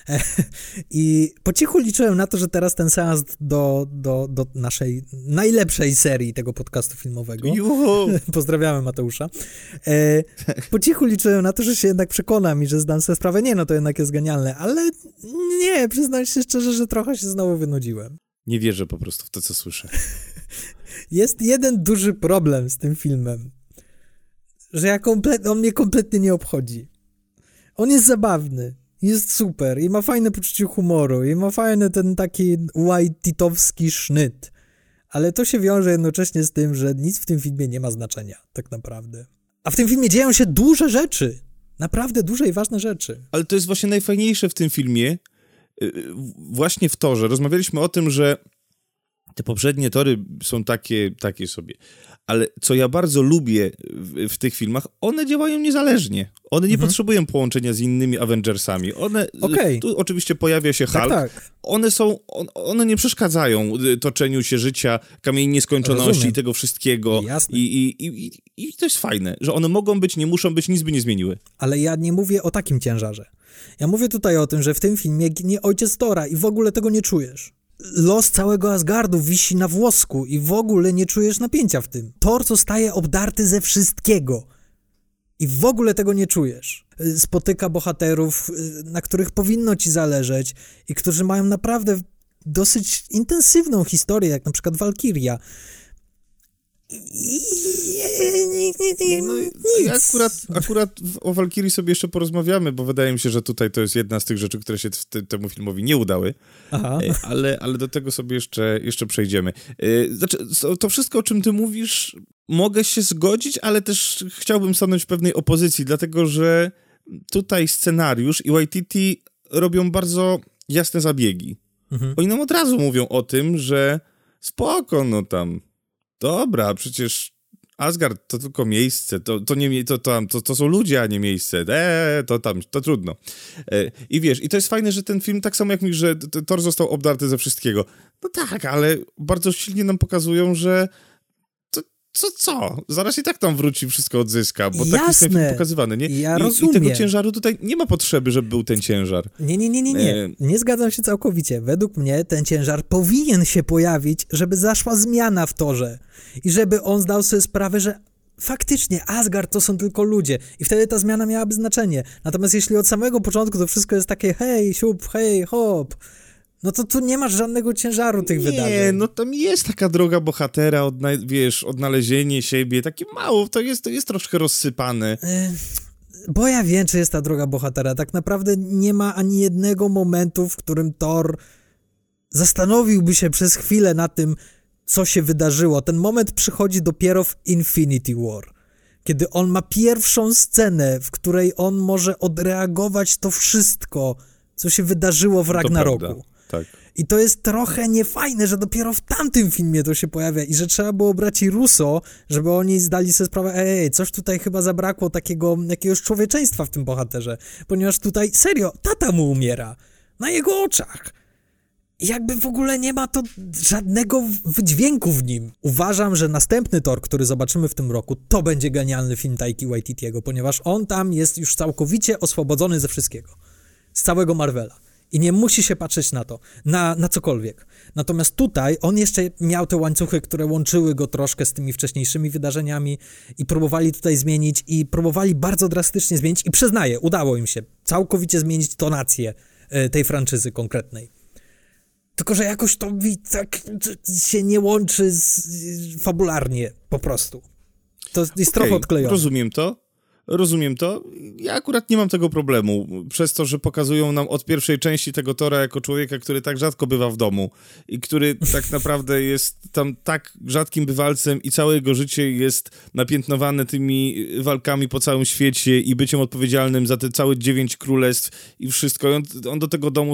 I po cichu liczyłem na to, że teraz ten seans do, do, do naszej najlepszej serii tego podcastu filmowego. Pozdrawiamy Mateusza. E, po cichu liczyłem na to, że się jednak przekonam i że zdam sobie sprawę. Nie, no to jednak jest genialne, ale nie, przyznam się szczerze, że trochę się znowu wynudziłem. Nie wierzę po prostu w to, co słyszę. Jest jeden duży problem z tym filmem, że ja komplet, on mnie kompletnie nie obchodzi. On jest zabawny jest super i ma fajne poczucie humoru i ma fajny ten taki white-titowski sznyt. Ale to się wiąże jednocześnie z tym, że nic w tym filmie nie ma znaczenia, tak naprawdę. A w tym filmie dzieją się duże rzeczy. Naprawdę duże i ważne rzeczy. Ale to jest właśnie najfajniejsze w tym filmie. Y, właśnie w to, że rozmawialiśmy o tym, że te poprzednie tory są takie, takie sobie. Ale co ja bardzo lubię w, w tych filmach, one działają niezależnie. One nie mhm. potrzebują połączenia z innymi Avengersami. One, okay. tu oczywiście pojawia się Hulk. Tak, tak. One są, on, one nie przeszkadzają toczeniu się życia, kamieni nieskończoności Rozumiem. i tego wszystkiego. Jasne. I, i, i, I to jest fajne, że one mogą być, nie muszą być, nic by nie zmieniły. Ale ja nie mówię o takim ciężarze. Ja mówię tutaj o tym, że w tym filmie ginie ojciec Tora i w ogóle tego nie czujesz los całego Asgardu wisi na włosku i w ogóle nie czujesz napięcia w tym. Thor zostaje obdarty ze wszystkiego. I w ogóle tego nie czujesz. Spotyka bohaterów, na których powinno ci zależeć i którzy mają naprawdę dosyć intensywną historię, jak na przykład Valkyria. No, i akurat, akurat o Valkyrii sobie jeszcze porozmawiamy, bo wydaje mi się, że tutaj to jest jedna z tych rzeczy, które się temu filmowi nie udały. Aha. E, ale, ale do tego sobie jeszcze, jeszcze przejdziemy. E, znaczy, to wszystko, o czym ty mówisz, mogę się zgodzić, ale też chciałbym stanąć w pewnej opozycji, dlatego że tutaj scenariusz i YTT robią bardzo jasne zabiegi. Mhm. Oni nam od razu mówią o tym, że spoko, no tam dobra, przecież Asgard to tylko miejsce, to, to, nie, to, to, to, to są ludzie, a nie miejsce. Eee, to tam, to trudno. E, I wiesz, i to jest fajne, że ten film, tak samo jak mi, że Thor został obdarty ze wszystkiego. No tak, ale bardzo silnie nam pokazują, że co, co? Zaraz i tak tam wróci, wszystko odzyska, bo tak jest ten pokazywany, nie? Ja I, rozumiem. I tego ciężaru tutaj nie ma potrzeby, żeby był ten ciężar. Nie, nie, nie, nie, nie. E... Nie zgadzam się całkowicie. Według mnie ten ciężar powinien się pojawić, żeby zaszła zmiana w torze i żeby on zdał sobie sprawę, że faktycznie Asgard to są tylko ludzie i wtedy ta zmiana miałaby znaczenie. Natomiast jeśli od samego początku to wszystko jest takie hej, siup, hej, hop, No to tu nie masz żadnego ciężaru tych nie, wydarzeń. no tam jest taka droga bohatera, odna wiesz, odnalezienie siebie, takie mało, to jest, to jest troszkę rozsypane. Bo ja wiem, czy jest ta droga bohatera. Tak naprawdę nie ma ani jednego momentu, w którym Thor zastanowiłby się przez chwilę na tym, co się wydarzyło. Ten moment przychodzi dopiero w Infinity War. Kiedy on ma pierwszą scenę, w której on może odreagować to wszystko, co się wydarzyło w Ragnaroku. Tak. I to jest trochę niefajne, że dopiero w tamtym filmie to się pojawia i że trzeba było brać i Russo, żeby oni zdali sobie sprawę, ej, coś tutaj chyba zabrakło takiego jakiegoś człowieczeństwa w tym bohaterze, ponieważ tutaj serio, tata mu umiera na jego oczach. I jakby w ogóle nie ma to żadnego wydźwięku w nim. Uważam, że następny Thor, który zobaczymy w tym roku, to będzie genialny film Taiki Waititiego, ponieważ on tam jest już całkowicie oswobodzony ze wszystkiego. Z całego Marvela. I nie musi się patrzeć na to, na, na cokolwiek. Natomiast tutaj on jeszcze miał te łańcuchy, które łączyły go troszkę z tymi wcześniejszymi wydarzeniami i próbowali tutaj zmienić i próbowali bardzo drastycznie zmienić i przyznaję, udało im się całkowicie zmienić tonację e, tej franczyzy konkretnej. Tylko, że jakoś to mi tak się nie łączy z, fabularnie po prostu. To jest trochę Okej, odklejone. Rozumiem to. Rozumiem to. Ja akurat nie mam tego problemu, przez to, że pokazują nam od pierwszej części tego Tora jako człowieka, który tak rzadko bywa w domu i który tak naprawdę jest tam tak rzadkim bywalcem i całe jego życie jest napiętnowane tymi walkami po całym świecie i byciem odpowiedzialnym za te całe dziewięć królestw i wszystko. I on, on do tego domu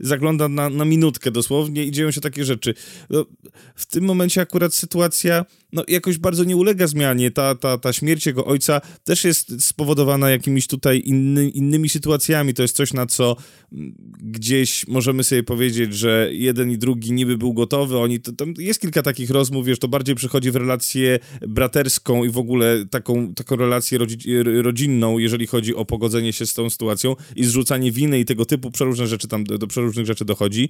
zagląda na, na minutkę dosłownie i dzieją się takie rzeczy. No, w tym momencie akurat sytuacja no, jakoś bardzo nie ulega zmianie. Ta, ta, ta śmierć jego ojca też jest spowodowana jakimiś tutaj inny, innymi sytuacjami. To jest coś, na co mm, gdzieś możemy sobie powiedzieć, że jeden i drugi niby był gotowy. Oni, to, tam jest kilka takich rozmów, wiesz, to bardziej przychodzi w relację braterską i w ogóle taką, taką relację rodzi, rodzinną, jeżeli chodzi o pogodzenie się z tą sytuacją i zrzucanie winy i tego typu przeróżne rzeczy tam, do, do przeróżnych rzeczy dochodzi.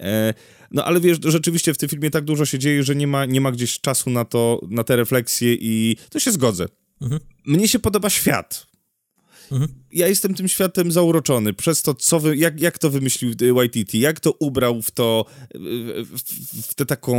E, no ale wiesz, rzeczywiście w tym filmie tak dużo się dzieje, że nie ma, nie ma gdzieś czasu na to, na te refleksje i to się zgodzę. Mhm. Mnie się podoba świat. Mhm. Ja jestem tym światem zauroczony przez to, co wy, jak, jak to wymyślił Waititi, jak to ubrał w to, w, w, w tę taką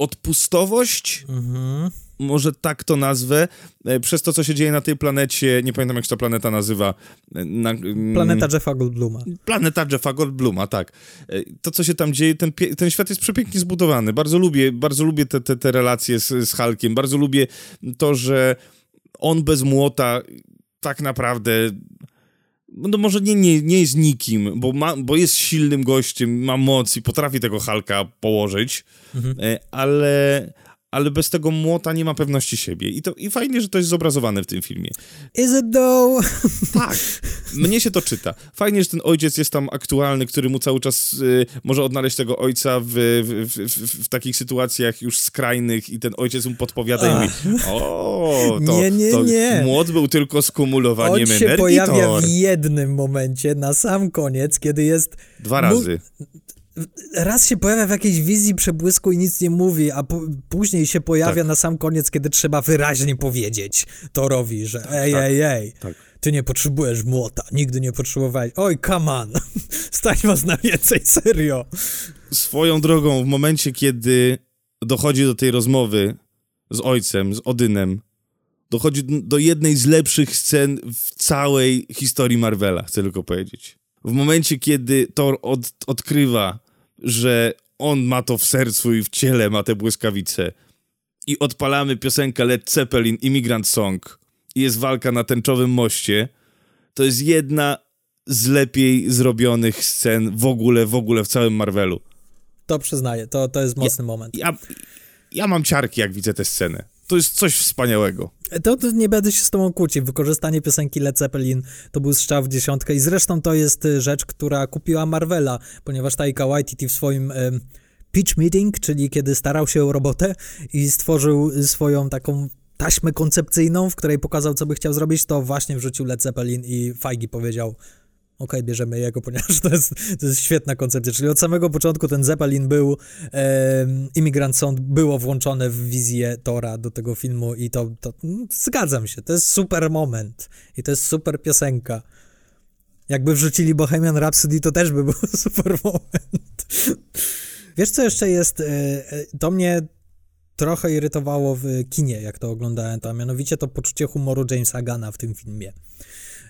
odpustowość, Mhm. może tak to nazwę, e, przez to, co się dzieje na tej planecie, nie pamiętam jak się ta planeta nazywa. e, Na, mm, Planeta Jeffa Goldbluma. Planeta Jeffa Goldbluma, tak. E, To, co się tam dzieje, ten, ten świat jest przepięknie zbudowany. Bardzo lubię, bardzo lubię te, te, te relacje z, z Hulkiem. Bardzo lubię to, że on bez młota tak naprawdę no może nie, nie, nie jest nikim, bo, ma, bo jest silnym gościem, ma moc i potrafi tego Hulka położyć, e, ale, ale bez tego młota nie ma pewności siebie. I, to, I fajnie, że to jest zobrazowane w tym filmie. Is it though? Tak. Mnie się to czyta. Fajnie, że ten ojciec jest tam aktualny, który mu cały czas y, może odnaleźć tego ojca w, w, w, w, takich sytuacjach już skrajnych i ten ojciec mu podpowiada i mówi, o, to, Nie, nie, to nie. młot był tylko skumulowaniem On się energii, pojawia Thor. w jednym momencie, na sam koniec, kiedy jest... Dwa mu- razy. Raz się pojawia w jakiejś wizji przebłysku i nic nie mówi, a później się pojawia Tak. na sam koniec, kiedy trzeba wyraźnie powiedzieć Torowi, że ej, tak, ej, ej, tak. ty nie potrzebujesz młota, nigdy nie potrzebowałeś. Oj, come on, stać was na więcej, serio. Swoją drogą, w momencie, kiedy dochodzi do tej rozmowy z ojcem, z Odynem, dochodzi do jednej z lepszych scen w całej historii Marvela, chcę tylko powiedzieć. W momencie, kiedy Thor od, odkrywa, że on ma to w sercu i w ciele, ma te błyskawice i odpalamy piosenkę Led Zeppelin, Immigrant Song i jest walka na tęczowym moście, to jest jedna z lepiej zrobionych scen w ogóle, w ogóle w całym Marvelu. To przyznaję, to, to jest mocny moment. Ja, ja mam ciarki, jak widzę tę scenę. To jest coś wspaniałego. To, to nie będę się z tobą kłócił. Wykorzystanie piosenki Led Zeppelin to był strzał w dziesiątkę i zresztą to jest y, rzecz, która kupiła Marvela, ponieważ Taika Waititi w swoim em, pitch meeting, czyli kiedy starał się o robotę i stworzył y, swoją taką taśmę koncepcyjną, w której pokazał, co by chciał zrobić, to właśnie wrzucił Led Zeppelin i Feige powiedział okej, bierzemy jego, ponieważ to jest, to jest świetna koncepcja. Czyli od samego początku ten Zeppelin był, em, Immigrant Song było włączone w wizję Tora do tego filmu i to, to mm, zgadzam się, to jest super moment i to jest super piosenka. Jakby wrzucili Bohemian Rhapsody, to też by był super moment. Wiesz, co jeszcze jest? E, e, to mnie trochę irytowało w kinie, jak to oglądałem, to mianowicie to poczucie humoru Jamesa Gana w tym filmie.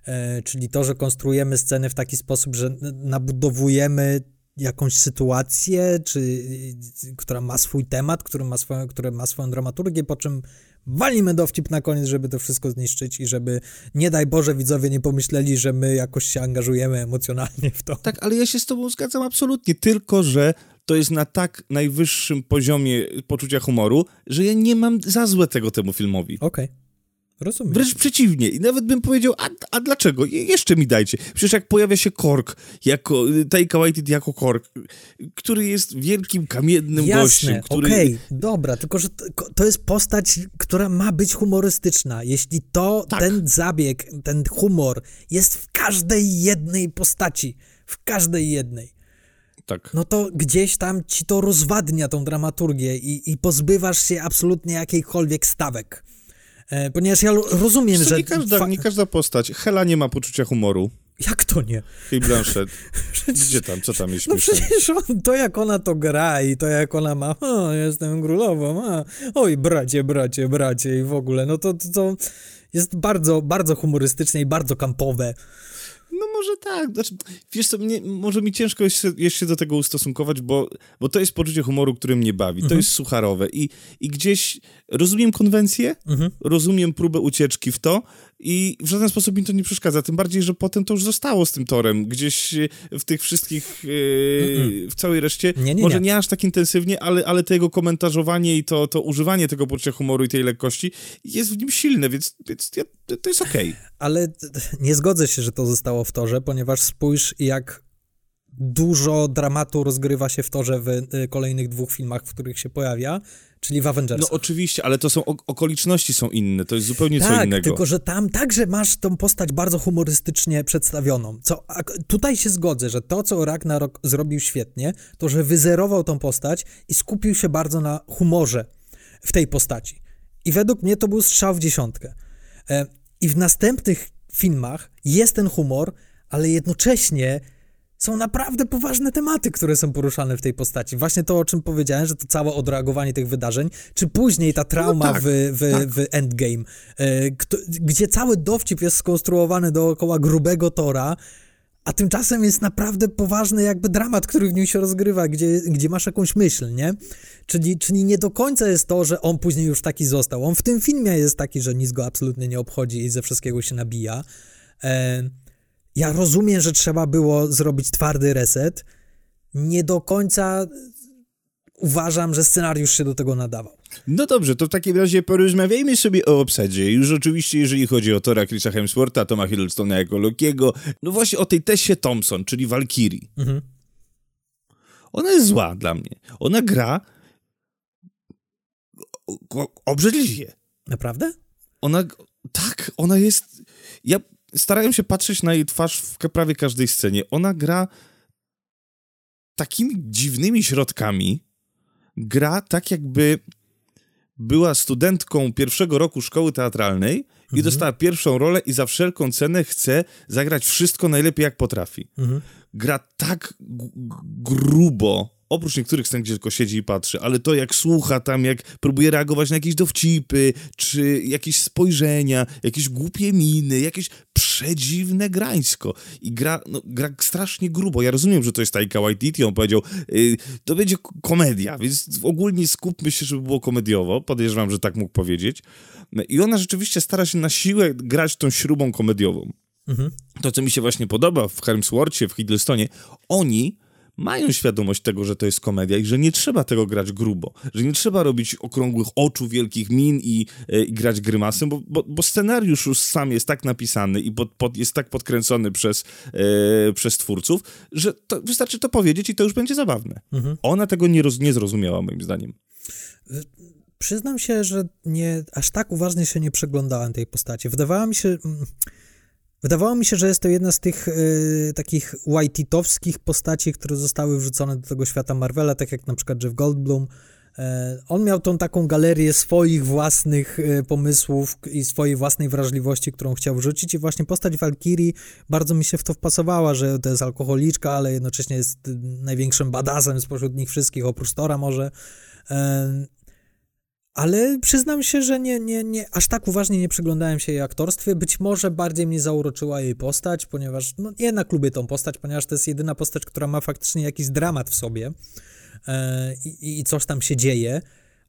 E, czyli to, że konstruujemy sceny w taki sposób, że nabudowujemy jakąś sytuację, czy, która ma swój temat, który ma swoją, który ma swoją dramaturgię, po czym walimy dowcip na koniec, żeby to wszystko zniszczyć i żeby, nie daj Boże, widzowie nie pomyśleli, że my jakoś się angażujemy emocjonalnie w to. Tak, ale ja się z tobą zgadzam absolutnie, tylko że to jest na tak najwyższym poziomie poczucia humoru, że ja nie mam za złe tego temu filmowi. Okej. Okay. Rozumiem. Wręcz przeciwnie. I nawet bym powiedział, a, a dlaczego? jeszcze mi dajcie. Przecież jak pojawia się Kork, jako, Taika Waititi jako Kork, który jest wielkim, kamiennym Jasne, gościem, który... okej, okay, dobra, tylko że to jest postać, która ma być humorystyczna. Jeśli to, tak. ten zabieg, ten humor jest w każdej jednej postaci, w każdej jednej, tak. no to gdzieś tam ci to rozwadnia tą dramaturgię i, i pozbywasz się absolutnie jakiejkolwiek stawek. E, ponieważ ja rozumiem, że... Nie każda, nie każda postać. Hela nie ma poczucia humoru. Jak to nie? Hej Blanchett, gdzie tam, co tam jest No przecież on, to jak ona to gra i to jak ona ma, o, jestem królową, a, oj, bracie, bracie, bracie i w ogóle, no to, to, to jest bardzo, bardzo humorystyczne i bardzo kampowe. No może tak, znaczy, wiesz co, mnie, może mi ciężko jest się, jest się do tego ustosunkować, bo, bo to jest poczucie humoru, które mnie bawi, mhm. to jest sucharowe i, i gdzieś rozumiem konwencję, mhm. rozumiem próbę ucieczki w to, i w żaden sposób mi to nie przeszkadza, tym bardziej, że potem to już zostało z tym torem, gdzieś e, w tych wszystkich, yy, w całej reszcie, nie, nie, może nie. nie aż tak intensywnie, ale, ale to jego komentarzowanie i to, to używanie tego poczucia humoru i tej lekkości jest w nim silne, więc, więc ja, to jest okej. Okay. Ale nie zgodzę się, że to zostało w torze, ponieważ spójrz jak dużo dramatu rozgrywa się w torze w y, kolejnych dwóch filmach, w których się pojawia, czyli w Avengers. No oczywiście, ale to są okoliczności są inne, to jest zupełnie tak, co innego. tylko że tam także masz tą postać bardzo humorystycznie przedstawioną. Co, tutaj się zgodzę, że to, co Ragnarok zrobił świetnie, to, że wyzerował tą postać i skupił się bardzo na humorze w tej postaci. I według mnie to był strzał w dziesiątkę. E, I w następnych filmach jest ten humor, ale jednocześnie są naprawdę poważne tematy, które są poruszane w tej postaci. Właśnie to, o czym powiedziałem, że to całe odreagowanie tych wydarzeń, czy później ta trauma no tak, w, w, tak. w Endgame, kto, gdzie cały dowcip jest skonstruowany dookoła grubego Tora, a tymczasem jest naprawdę poważny jakby dramat, który w nim się rozgrywa, gdzie, gdzie masz jakąś myśl, nie? Czyli, czyli nie do końca jest to, że on później już taki został. On w tym filmie jest taki, że nic go absolutnie nie obchodzi i ze wszystkiego się nabija. E, ja rozumiem, że trzeba było zrobić twardy reset. Nie do końca uważam, że scenariusz się do tego nadawał. No dobrze, to w takim razie porozmawiajmy sobie o obsadzie. Już oczywiście, jeżeli chodzi o Tora Chrisa Hemswortha, Toma Hiddlestona jako Lokiego, no właśnie o tej Tessie Thompson, czyli Valkyrie. Mhm. Ona jest zła dla mnie. Ona gra obrzydliwie. Naprawdę? Ona, tak, ona jest... Ja starałem się patrzeć na jej twarz w prawie każdej scenie. Ona gra takimi dziwnymi środkami, gra tak jakby była studentką pierwszego roku szkoły teatralnej mhm. i dostała pierwszą rolę i za wszelką cenę chce zagrać wszystko najlepiej jak potrafi. Mhm. Gra tak grubo, oprócz niektórych scen, gdzie tylko siedzi i patrzy, ale to jak słucha tam, jak próbuje reagować na jakieś dowcipy, czy jakieś spojrzenia, jakieś głupie miny, jakieś przedziwne grańsko. I gra, no, gra strasznie grubo. Ja rozumiem, że to jest Taika Waititi, on powiedział, yy, to będzie komedia, więc ogólnie skupmy się, żeby było komediowo. Podejrzewam, że tak mógł powiedzieć. I ona rzeczywiście stara się na siłę grać tą śrubą komediową. Mhm. To, co mi się właśnie podoba w Hemsworthie, w Hiddlestonie, oni mają świadomość tego, że to jest komedia i że nie trzeba tego grać grubo, że nie trzeba robić okrągłych oczu, wielkich min i, e, i grać grymasem, bo, bo, bo, scenariusz już sam jest tak napisany i pod, pod, jest tak podkręcony przez, e, przez twórców, że to, wystarczy to powiedzieć i to już będzie zabawne. Mhm. Ona tego nie, roz, nie zrozumiała, moim zdaniem. Przyznam się, że nie, aż tak uważnie się nie przeglądałem tej postaci. Wydawała mi się... Wydawało mi się, że jest to jedna z tych y, takich whiteitowskich postaci, które zostały wrzucone do tego świata Marvela, tak jak na przykład Jeff Goldblum E, on miał tą taką galerię swoich własnych e, pomysłów i swojej własnej wrażliwości, którą chciał wrzucić i właśnie postać Valkyrii bardzo mi się w to wpasowała, że to jest alkoholiczka, ale jednocześnie jest największym badasem spośród nich wszystkich, oprócz Tora może. Ale przyznam się, że nie, nie, nie, aż tak uważnie nie przyglądałem się jej aktorstwie. Być może bardziej mnie zauroczyła jej postać, ponieważ no, jednak lubię tą postać, ponieważ to jest jedyna postać, która ma faktycznie jakiś dramat w sobie e, i coś tam się dzieje,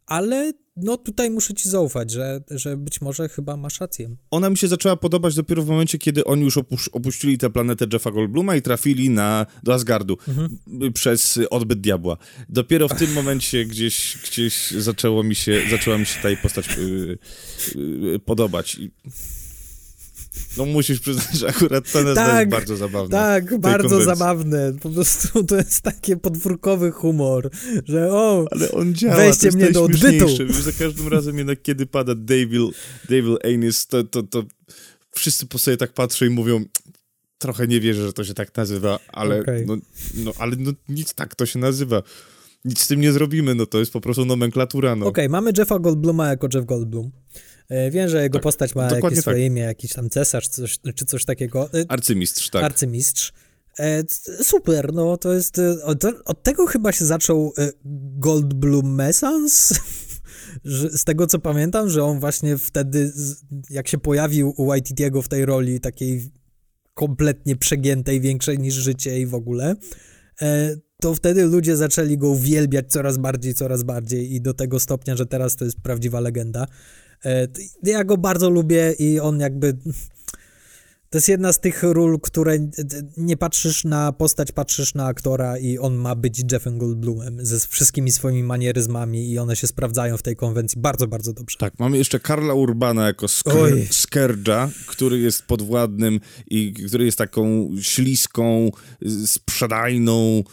ale no tutaj muszę ci zaufać, że, że być może chyba masz rację. Ona mi się zaczęła podobać dopiero w momencie, kiedy oni już opusz- opuścili tę planetę Jeffa Goldbluma i trafili na, do Asgardu mhm. przez odbyt diabła. Dopiero w tym momencie gdzieś, gdzieś zaczęło mi się, zaczęła mi się ta jej postać yy, yy, podobać. No musisz przyznać, że akurat ten tak, jest bardzo zabawny. Tak, bardzo konwencji. zabawne. Po prostu to jest taki podwórkowy humor, że o, Ale on działa, weźcie mnie do odbytu. Za każdym razem jednak, kiedy pada Devil, Devil Anis, to, to, to wszyscy po sobie tak patrzą i mówią, trochę nie wierzę, że to się tak nazywa, ale, okay. no, no, ale no, nic tak to się nazywa. Nic z tym nie zrobimy, no to jest po prostu nomenklatura. No. Okej, okay, mamy Jeffa Goldbluma jako Jeff Goldblum. E, wiem, że jego tak, postać ma jakieś tak. swoje imię, jakiś tam cesarz czy coś, czy coś takiego. E, arcymistrz, tak. Arcymistrz. E, super, no to jest. Od, od tego chyba się zaczął Goldblum Messans. Z tego co pamiętam, że on właśnie wtedy, jak się pojawił u Waititiego w tej roli takiej kompletnie przegiętej, większej niż życie i w ogóle, to wtedy ludzie zaczęli go uwielbiać coraz bardziej, coraz bardziej i do tego stopnia, że teraz to jest prawdziwa legenda. E, ja go bardzo lubię i on jakby... To jest jedna z tych ról, które nie patrzysz na postać, patrzysz na aktora i on ma być Jeffem Goldblumem ze wszystkimi swoimi manieryzmami i one się sprawdzają w tej konwencji bardzo, bardzo dobrze. Tak, mamy jeszcze Karla Urbana jako sker Skerdża, który jest podwładnym i który jest taką śliską, sprzedajną,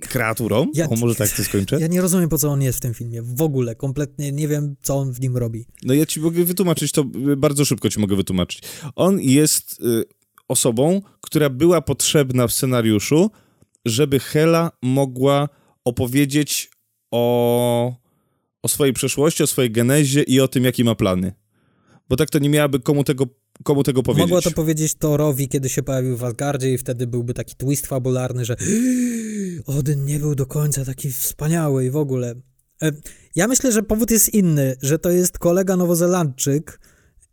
kreaturą? Ja, o, może tak to skończę? Ja nie rozumiem, po co on jest w tym filmie. W ogóle, kompletnie nie wiem, co on w nim robi. No ja ci mogę wytłumaczyć to, bardzo szybko ci mogę wytłumaczyć. On jest y, osobą, która była potrzebna w scenariuszu, żeby Hela mogła opowiedzieć o, o swojej przeszłości, o swojej genezie i o tym, jakie ma plany. Bo tak to nie miałaby komu tego komu tego powiedzieć. Mogła to powiedzieć Thorowi, kiedy się pojawił w Asgardzie i wtedy byłby taki twist fabularny, że Odyn nie był do końca taki wspaniały i w ogóle. E, ja myślę, że powód jest inny, że to jest kolega nowozelandczyk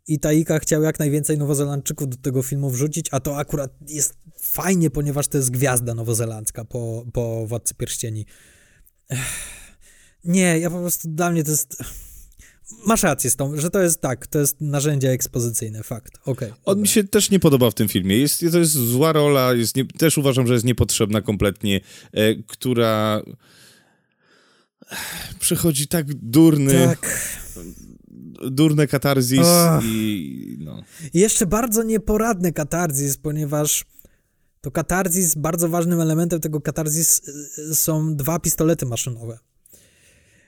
i Taika chciał jak najwięcej nowozelandczyków do tego filmu wrzucić, a to akurat jest fajnie, ponieważ to jest gwiazda nowozelandzka po, po Władcy Pierścieni. Nie, ja po prostu, dla mnie to jest masz rację z tą, że to jest tak, to jest narzędzie ekspozycyjne, fakt. Okay, On dobra. mi się też nie podoba w tym filmie. Jest, to jest zła rola, jest nie, też uważam, że jest niepotrzebna kompletnie, e, która przychodzi tak durny. Tak. Durne katarzis oh. i no. I jeszcze bardzo nieporadny katarzis, ponieważ to katarzis, bardzo ważnym elementem tego katarzis e, są dwa pistolety maszynowe.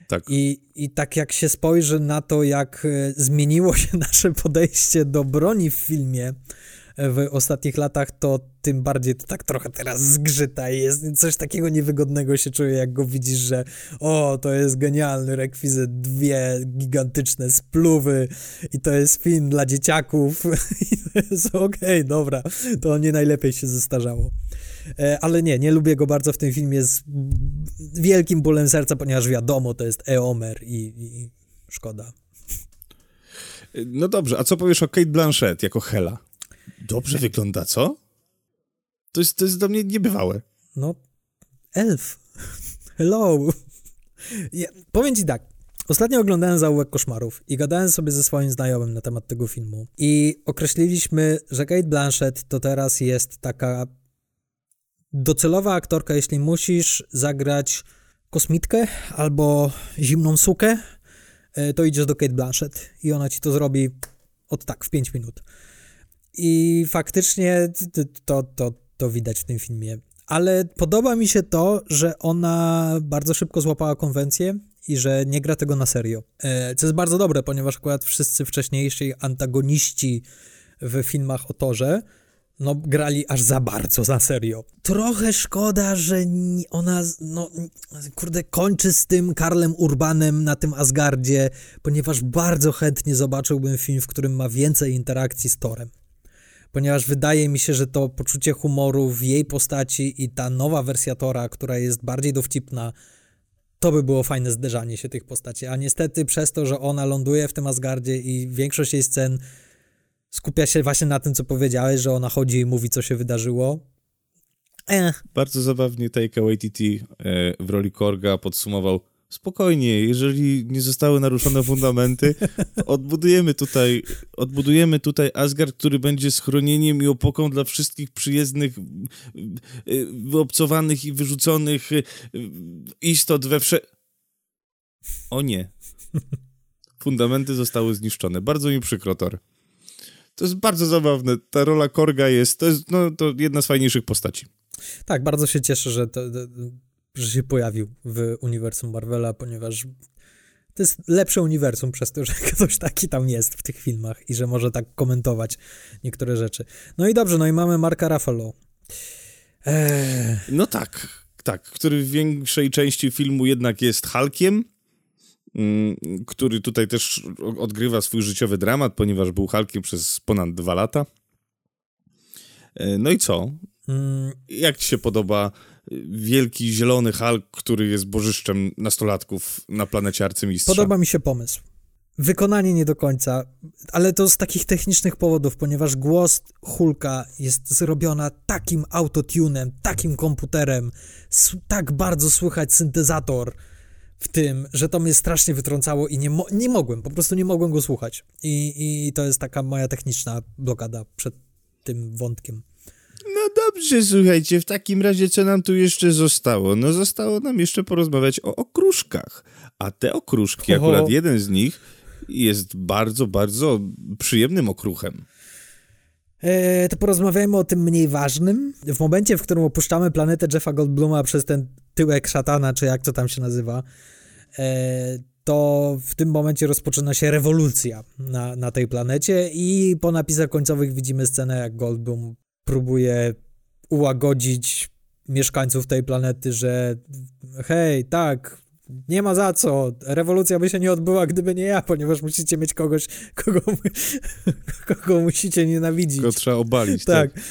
Tak. I, I tak jak się spojrzy na to, jak e, zmieniło się nasze podejście do broni w filmie e, w ostatnich latach, to tym bardziej to tak trochę teraz zgrzyta i jest coś takiego niewygodnego się czuje, jak go widzisz, że o, to jest genialny rekwizyt, dwie gigantyczne spluwy i to jest film dla dzieciaków i to jest okej, okay, dobra, to nie najlepiej się zestarzało. E, ale nie, nie lubię go bardzo w tym filmie z wielkim bólem serca, ponieważ wiadomo, to jest Eomer i, i szkoda. No dobrze, a co powiesz o Kate Blanchett jako Hela? Dobrze wygląda, co? To jest, to jest dla mnie niebywałe. No, elf. Hello. Ja, powiem ci tak. Ostatnio oglądałem Zaułek Koszmarów i gadałem sobie ze swoim znajomym na temat tego filmu. I określiliśmy, że Kate Blanchett to teraz jest taka docelowa aktorka, jeśli musisz zagrać kosmitkę albo zimną sukę, e, to idziesz do Kate Blanchett i ona ci to zrobi od tak, w 5 minut. I faktycznie to, to, to widać w tym filmie. Ale podoba mi się to, że ona bardzo szybko złapała konwencję i że nie gra tego na serio. E, co jest bardzo dobre, ponieważ akurat wszyscy wcześniejsi antagoniści w filmach o Torze no grali aż za bardzo, za serio. Trochę szkoda, że ona, no kurde, kończy z tym Karlem Urbanem na tym Asgardzie, ponieważ bardzo chętnie zobaczyłbym film, w którym ma więcej interakcji z Torem. Ponieważ wydaje mi się, że to poczucie humoru w jej postaci i ta nowa wersja Tora, która jest bardziej dowcipna, to by było fajne zderzanie się tych postaci. A niestety przez to, że ona ląduje w tym Asgardzie i większość jej scen skupia się właśnie na tym, co powiedziałeś, że ona chodzi i mówi, co się wydarzyło. Ech. Bardzo zabawnie Taika Waititi e, w roli Korga podsumował spokojnie, jeżeli nie zostały naruszone fundamenty, odbudujemy tutaj, odbudujemy tutaj Asgard, który będzie schronieniem i opoką dla wszystkich przyjezdnych, e, wyobcowanych i wyrzuconych e, istot we wsze... O nie. Fundamenty zostały zniszczone. Bardzo mi przykro, Thor. To jest bardzo zabawne. Ta rola Korga jest, to jest no, to jedna z fajniejszych postaci. Tak, bardzo się cieszę, że, to, że się pojawił w uniwersum Marvela, ponieważ to jest lepsze uniwersum przez to, że ktoś taki tam jest w tych filmach i że może tak komentować niektóre rzeczy. No i dobrze, no i mamy Marka Ruffalo. Eee... No tak, tak, który w większej części filmu jednak jest Hulkiem, który tutaj też odgrywa swój życiowy dramat, ponieważ był Hulkiem przez ponad dwa lata. E, no i co? Mm. Jak ci się podoba wielki zielony Hulk, który jest bożyszczem nastolatków na planecie Arcymistrza? Podoba mi się pomysł. Wykonanie nie do końca, ale to z takich technicznych powodów, ponieważ głos Hulka jest zrobiona takim autotunem, takim komputerem, tak bardzo słychać syntezator, w tym, że to mnie strasznie wytrącało i nie, mo nie mogłem, po prostu nie mogłem go słuchać. I, I to jest taka moja techniczna blokada przed tym wątkiem. No dobrze, słuchajcie, w takim razie co nam tu jeszcze zostało? No zostało nam jeszcze porozmawiać o okruszkach. A te okruszki, Oho. akurat jeden z nich jest bardzo, bardzo przyjemnym okruchem. E, to porozmawiajmy o tym mniej ważnym. W momencie, w którym opuszczamy planetę Jeffa Goldbluma przez ten tyłek szatana, czy jak to tam się nazywa, e, to w tym momencie rozpoczyna się rewolucja na, na tej planecie i po napisach końcowych widzimy scenę, jak Goldblum próbuje ułagodzić mieszkańców tej planety, że hej, tak, nie ma za co. Rewolucja by się nie odbyła, gdyby nie ja, ponieważ musicie mieć kogoś, kogo, kogo musicie nienawidzić. Kogo trzeba obalić. Tak. tak.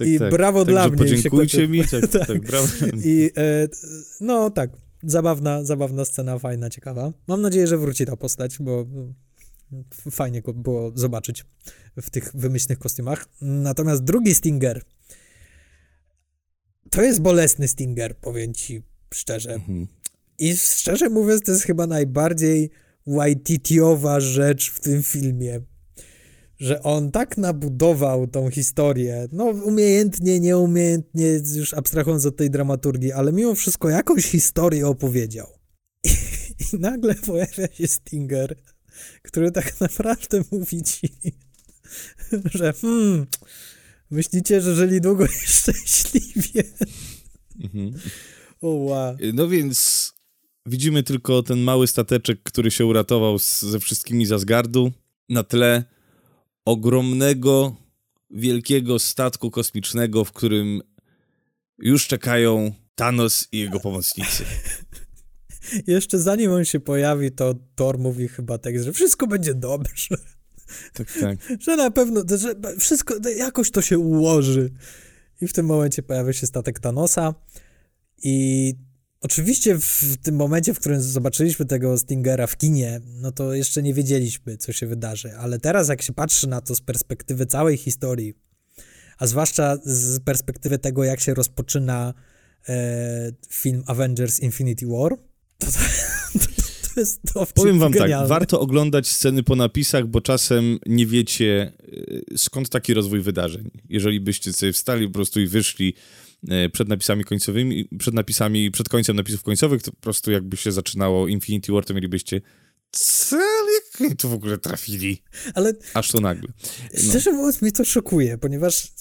E, I tak. brawo tak, dla mnie. Podziękujcie mi. Tak, tak. tak brawo. I e, no tak, zabawna, zabawna scena, fajna, ciekawa. Mam nadzieję, że wróci ta postać, bo fajnie go było zobaczyć w tych wymyślnych kostiumach. Natomiast drugi Stinger to jest bolesny Stinger, powiem ci szczerze. Mhm. I szczerze mówiąc, to jest chyba najbardziej Waititiowa rzecz w tym filmie. Że on tak nabudował tą historię, no umiejętnie, nieumiejętnie, już abstrahując od tej dramaturgii, ale mimo wszystko jakąś historię opowiedział. I, i nagle pojawia się Stinger, który tak naprawdę mówi ci, że hmm, myślicie, że żyli długo i szczęśliwie. Mhm. O, wow. No więc Widzimy tylko ten mały stateczek, który się uratował z, ze wszystkimi z Asgardu na tle ogromnego, wielkiego statku kosmicznego, w którym już czekają Thanos i jego pomocnicy. Jeszcze zanim on się pojawi, to Thor mówi chyba tak, że wszystko będzie dobrze. Tak, tak. że na pewno, że wszystko, jakoś to się ułoży. I w tym momencie pojawia się statek Thanosa i Oczywiście w tym momencie, w którym zobaczyliśmy tego Stingera w kinie, no to jeszcze nie wiedzieliśmy, co się wydarzy, ale teraz jak się patrzy na to z perspektywy całej historii, a zwłaszcza z perspektywy tego, jak się rozpoczyna e, film Avengers Infinity War, to, to, to, jest to Powiem wam tak, genialne. tak, warto oglądać sceny po napisach, bo czasem nie wiecie, e, skąd taki rozwój wydarzeń. Jeżeli byście sobie wstali po prostu i wyszli przed napisami końcowymi, przed napisami, przed końcem napisów końcowych, to po prostu jakby się zaczynało Infinity War, to mielibyście co? Jak to w ogóle trafili? Ale... Aż to nagle. No. Szczerze mówiąc, mnie to szokuje, ponieważ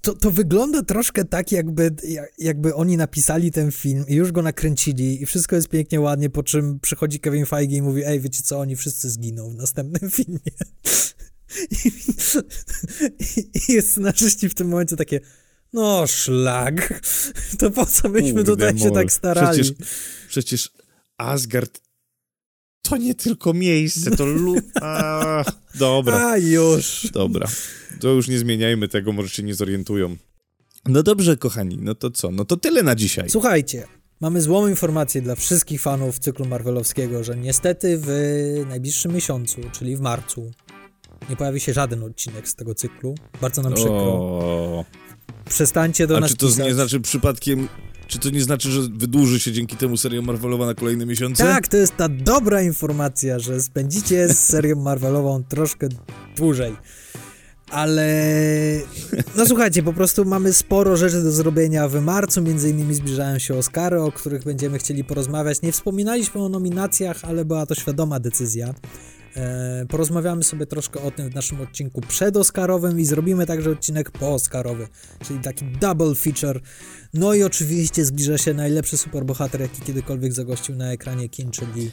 to, to wygląda troszkę tak, jakby, jakby oni napisali ten film i już go nakręcili i wszystko jest pięknie, ładnie, po czym przychodzi Kevin Feige i mówi, ej, wiecie co, oni wszyscy zginą w następnym filmie. I, i scenarzyści w tym momencie takie, no szlag, to po co myśmy Kurde tutaj się mol. tak starali? Przecież, przecież Asgard to nie tylko miejsce, to lu... A, dobra, A już. dobra. To już nie zmieniajmy tego, może się nie zorientują. No dobrze, kochani, no to co? No to tyle na dzisiaj. Słuchajcie, mamy złą informację dla wszystkich fanów cyklu Marvelowskiego, że niestety w najbliższym miesiącu, czyli w marcu, nie pojawi się żaden odcinek z tego cyklu. Bardzo nam przykro. O, Przestańcie do a nas czy to pisać. nie znaczy przypadkiem... Czy to nie znaczy, że wydłuży się dzięki temu seria Marvelowa na kolejne miesiące? Tak, to jest ta dobra informacja, że spędzicie z serią Marvelową troszkę dłużej. Ale no słuchajcie, po prostu mamy sporo rzeczy do zrobienia w marcu, między innymi zbliżają się Oscary, o których będziemy chcieli porozmawiać. Nie wspominaliśmy o nominacjach, ale była to świadoma decyzja. E, porozmawiamy sobie troszkę o tym w naszym odcinku przedoscarowym i zrobimy także odcinek pooscarowy, czyli taki double feature. No i oczywiście zbliża się najlepszy superbohater, jaki kiedykolwiek zagościł na ekranie kin, czyli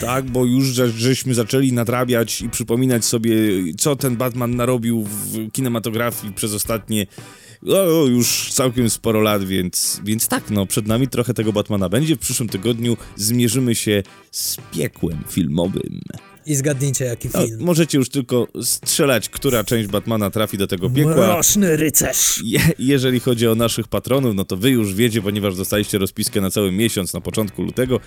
Tak, bo już że, żeśmy zaczęli nadrabiać i przypominać sobie, co ten Batman narobił w kinematografii przez ostatnie o, już całkiem sporo lat, więc, więc tak, no, przed nami trochę tego Batmana będzie. W przyszłym tygodniu zmierzymy się z piekłem filmowym. I zgadnijcie jaki No, film. możecie już tylko strzelać, która część Batmana trafi do tego piekła. Mroczny rycerz. Je, jeżeli chodzi o naszych patronów, no to wy już wiecie, ponieważ dostaliście rozpiskę na cały miesiąc na początku lutego,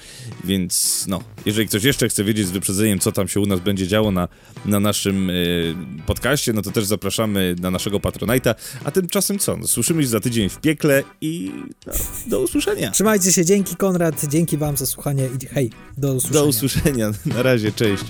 więc no, jeżeli ktoś jeszcze chce wiedzieć z wyprzedzeniem, co tam się u nas będzie działo na, na naszym y, podcaście, no to też zapraszamy na naszego Patronite'a, a tymczasem co, no, słyszymy się za tydzień w piekle i no, do usłyszenia. Trzymajcie się, dzięki Konrad, dzięki wam za słuchanie i hej, do usłyszenia. Do usłyszenia, na razie, cześć.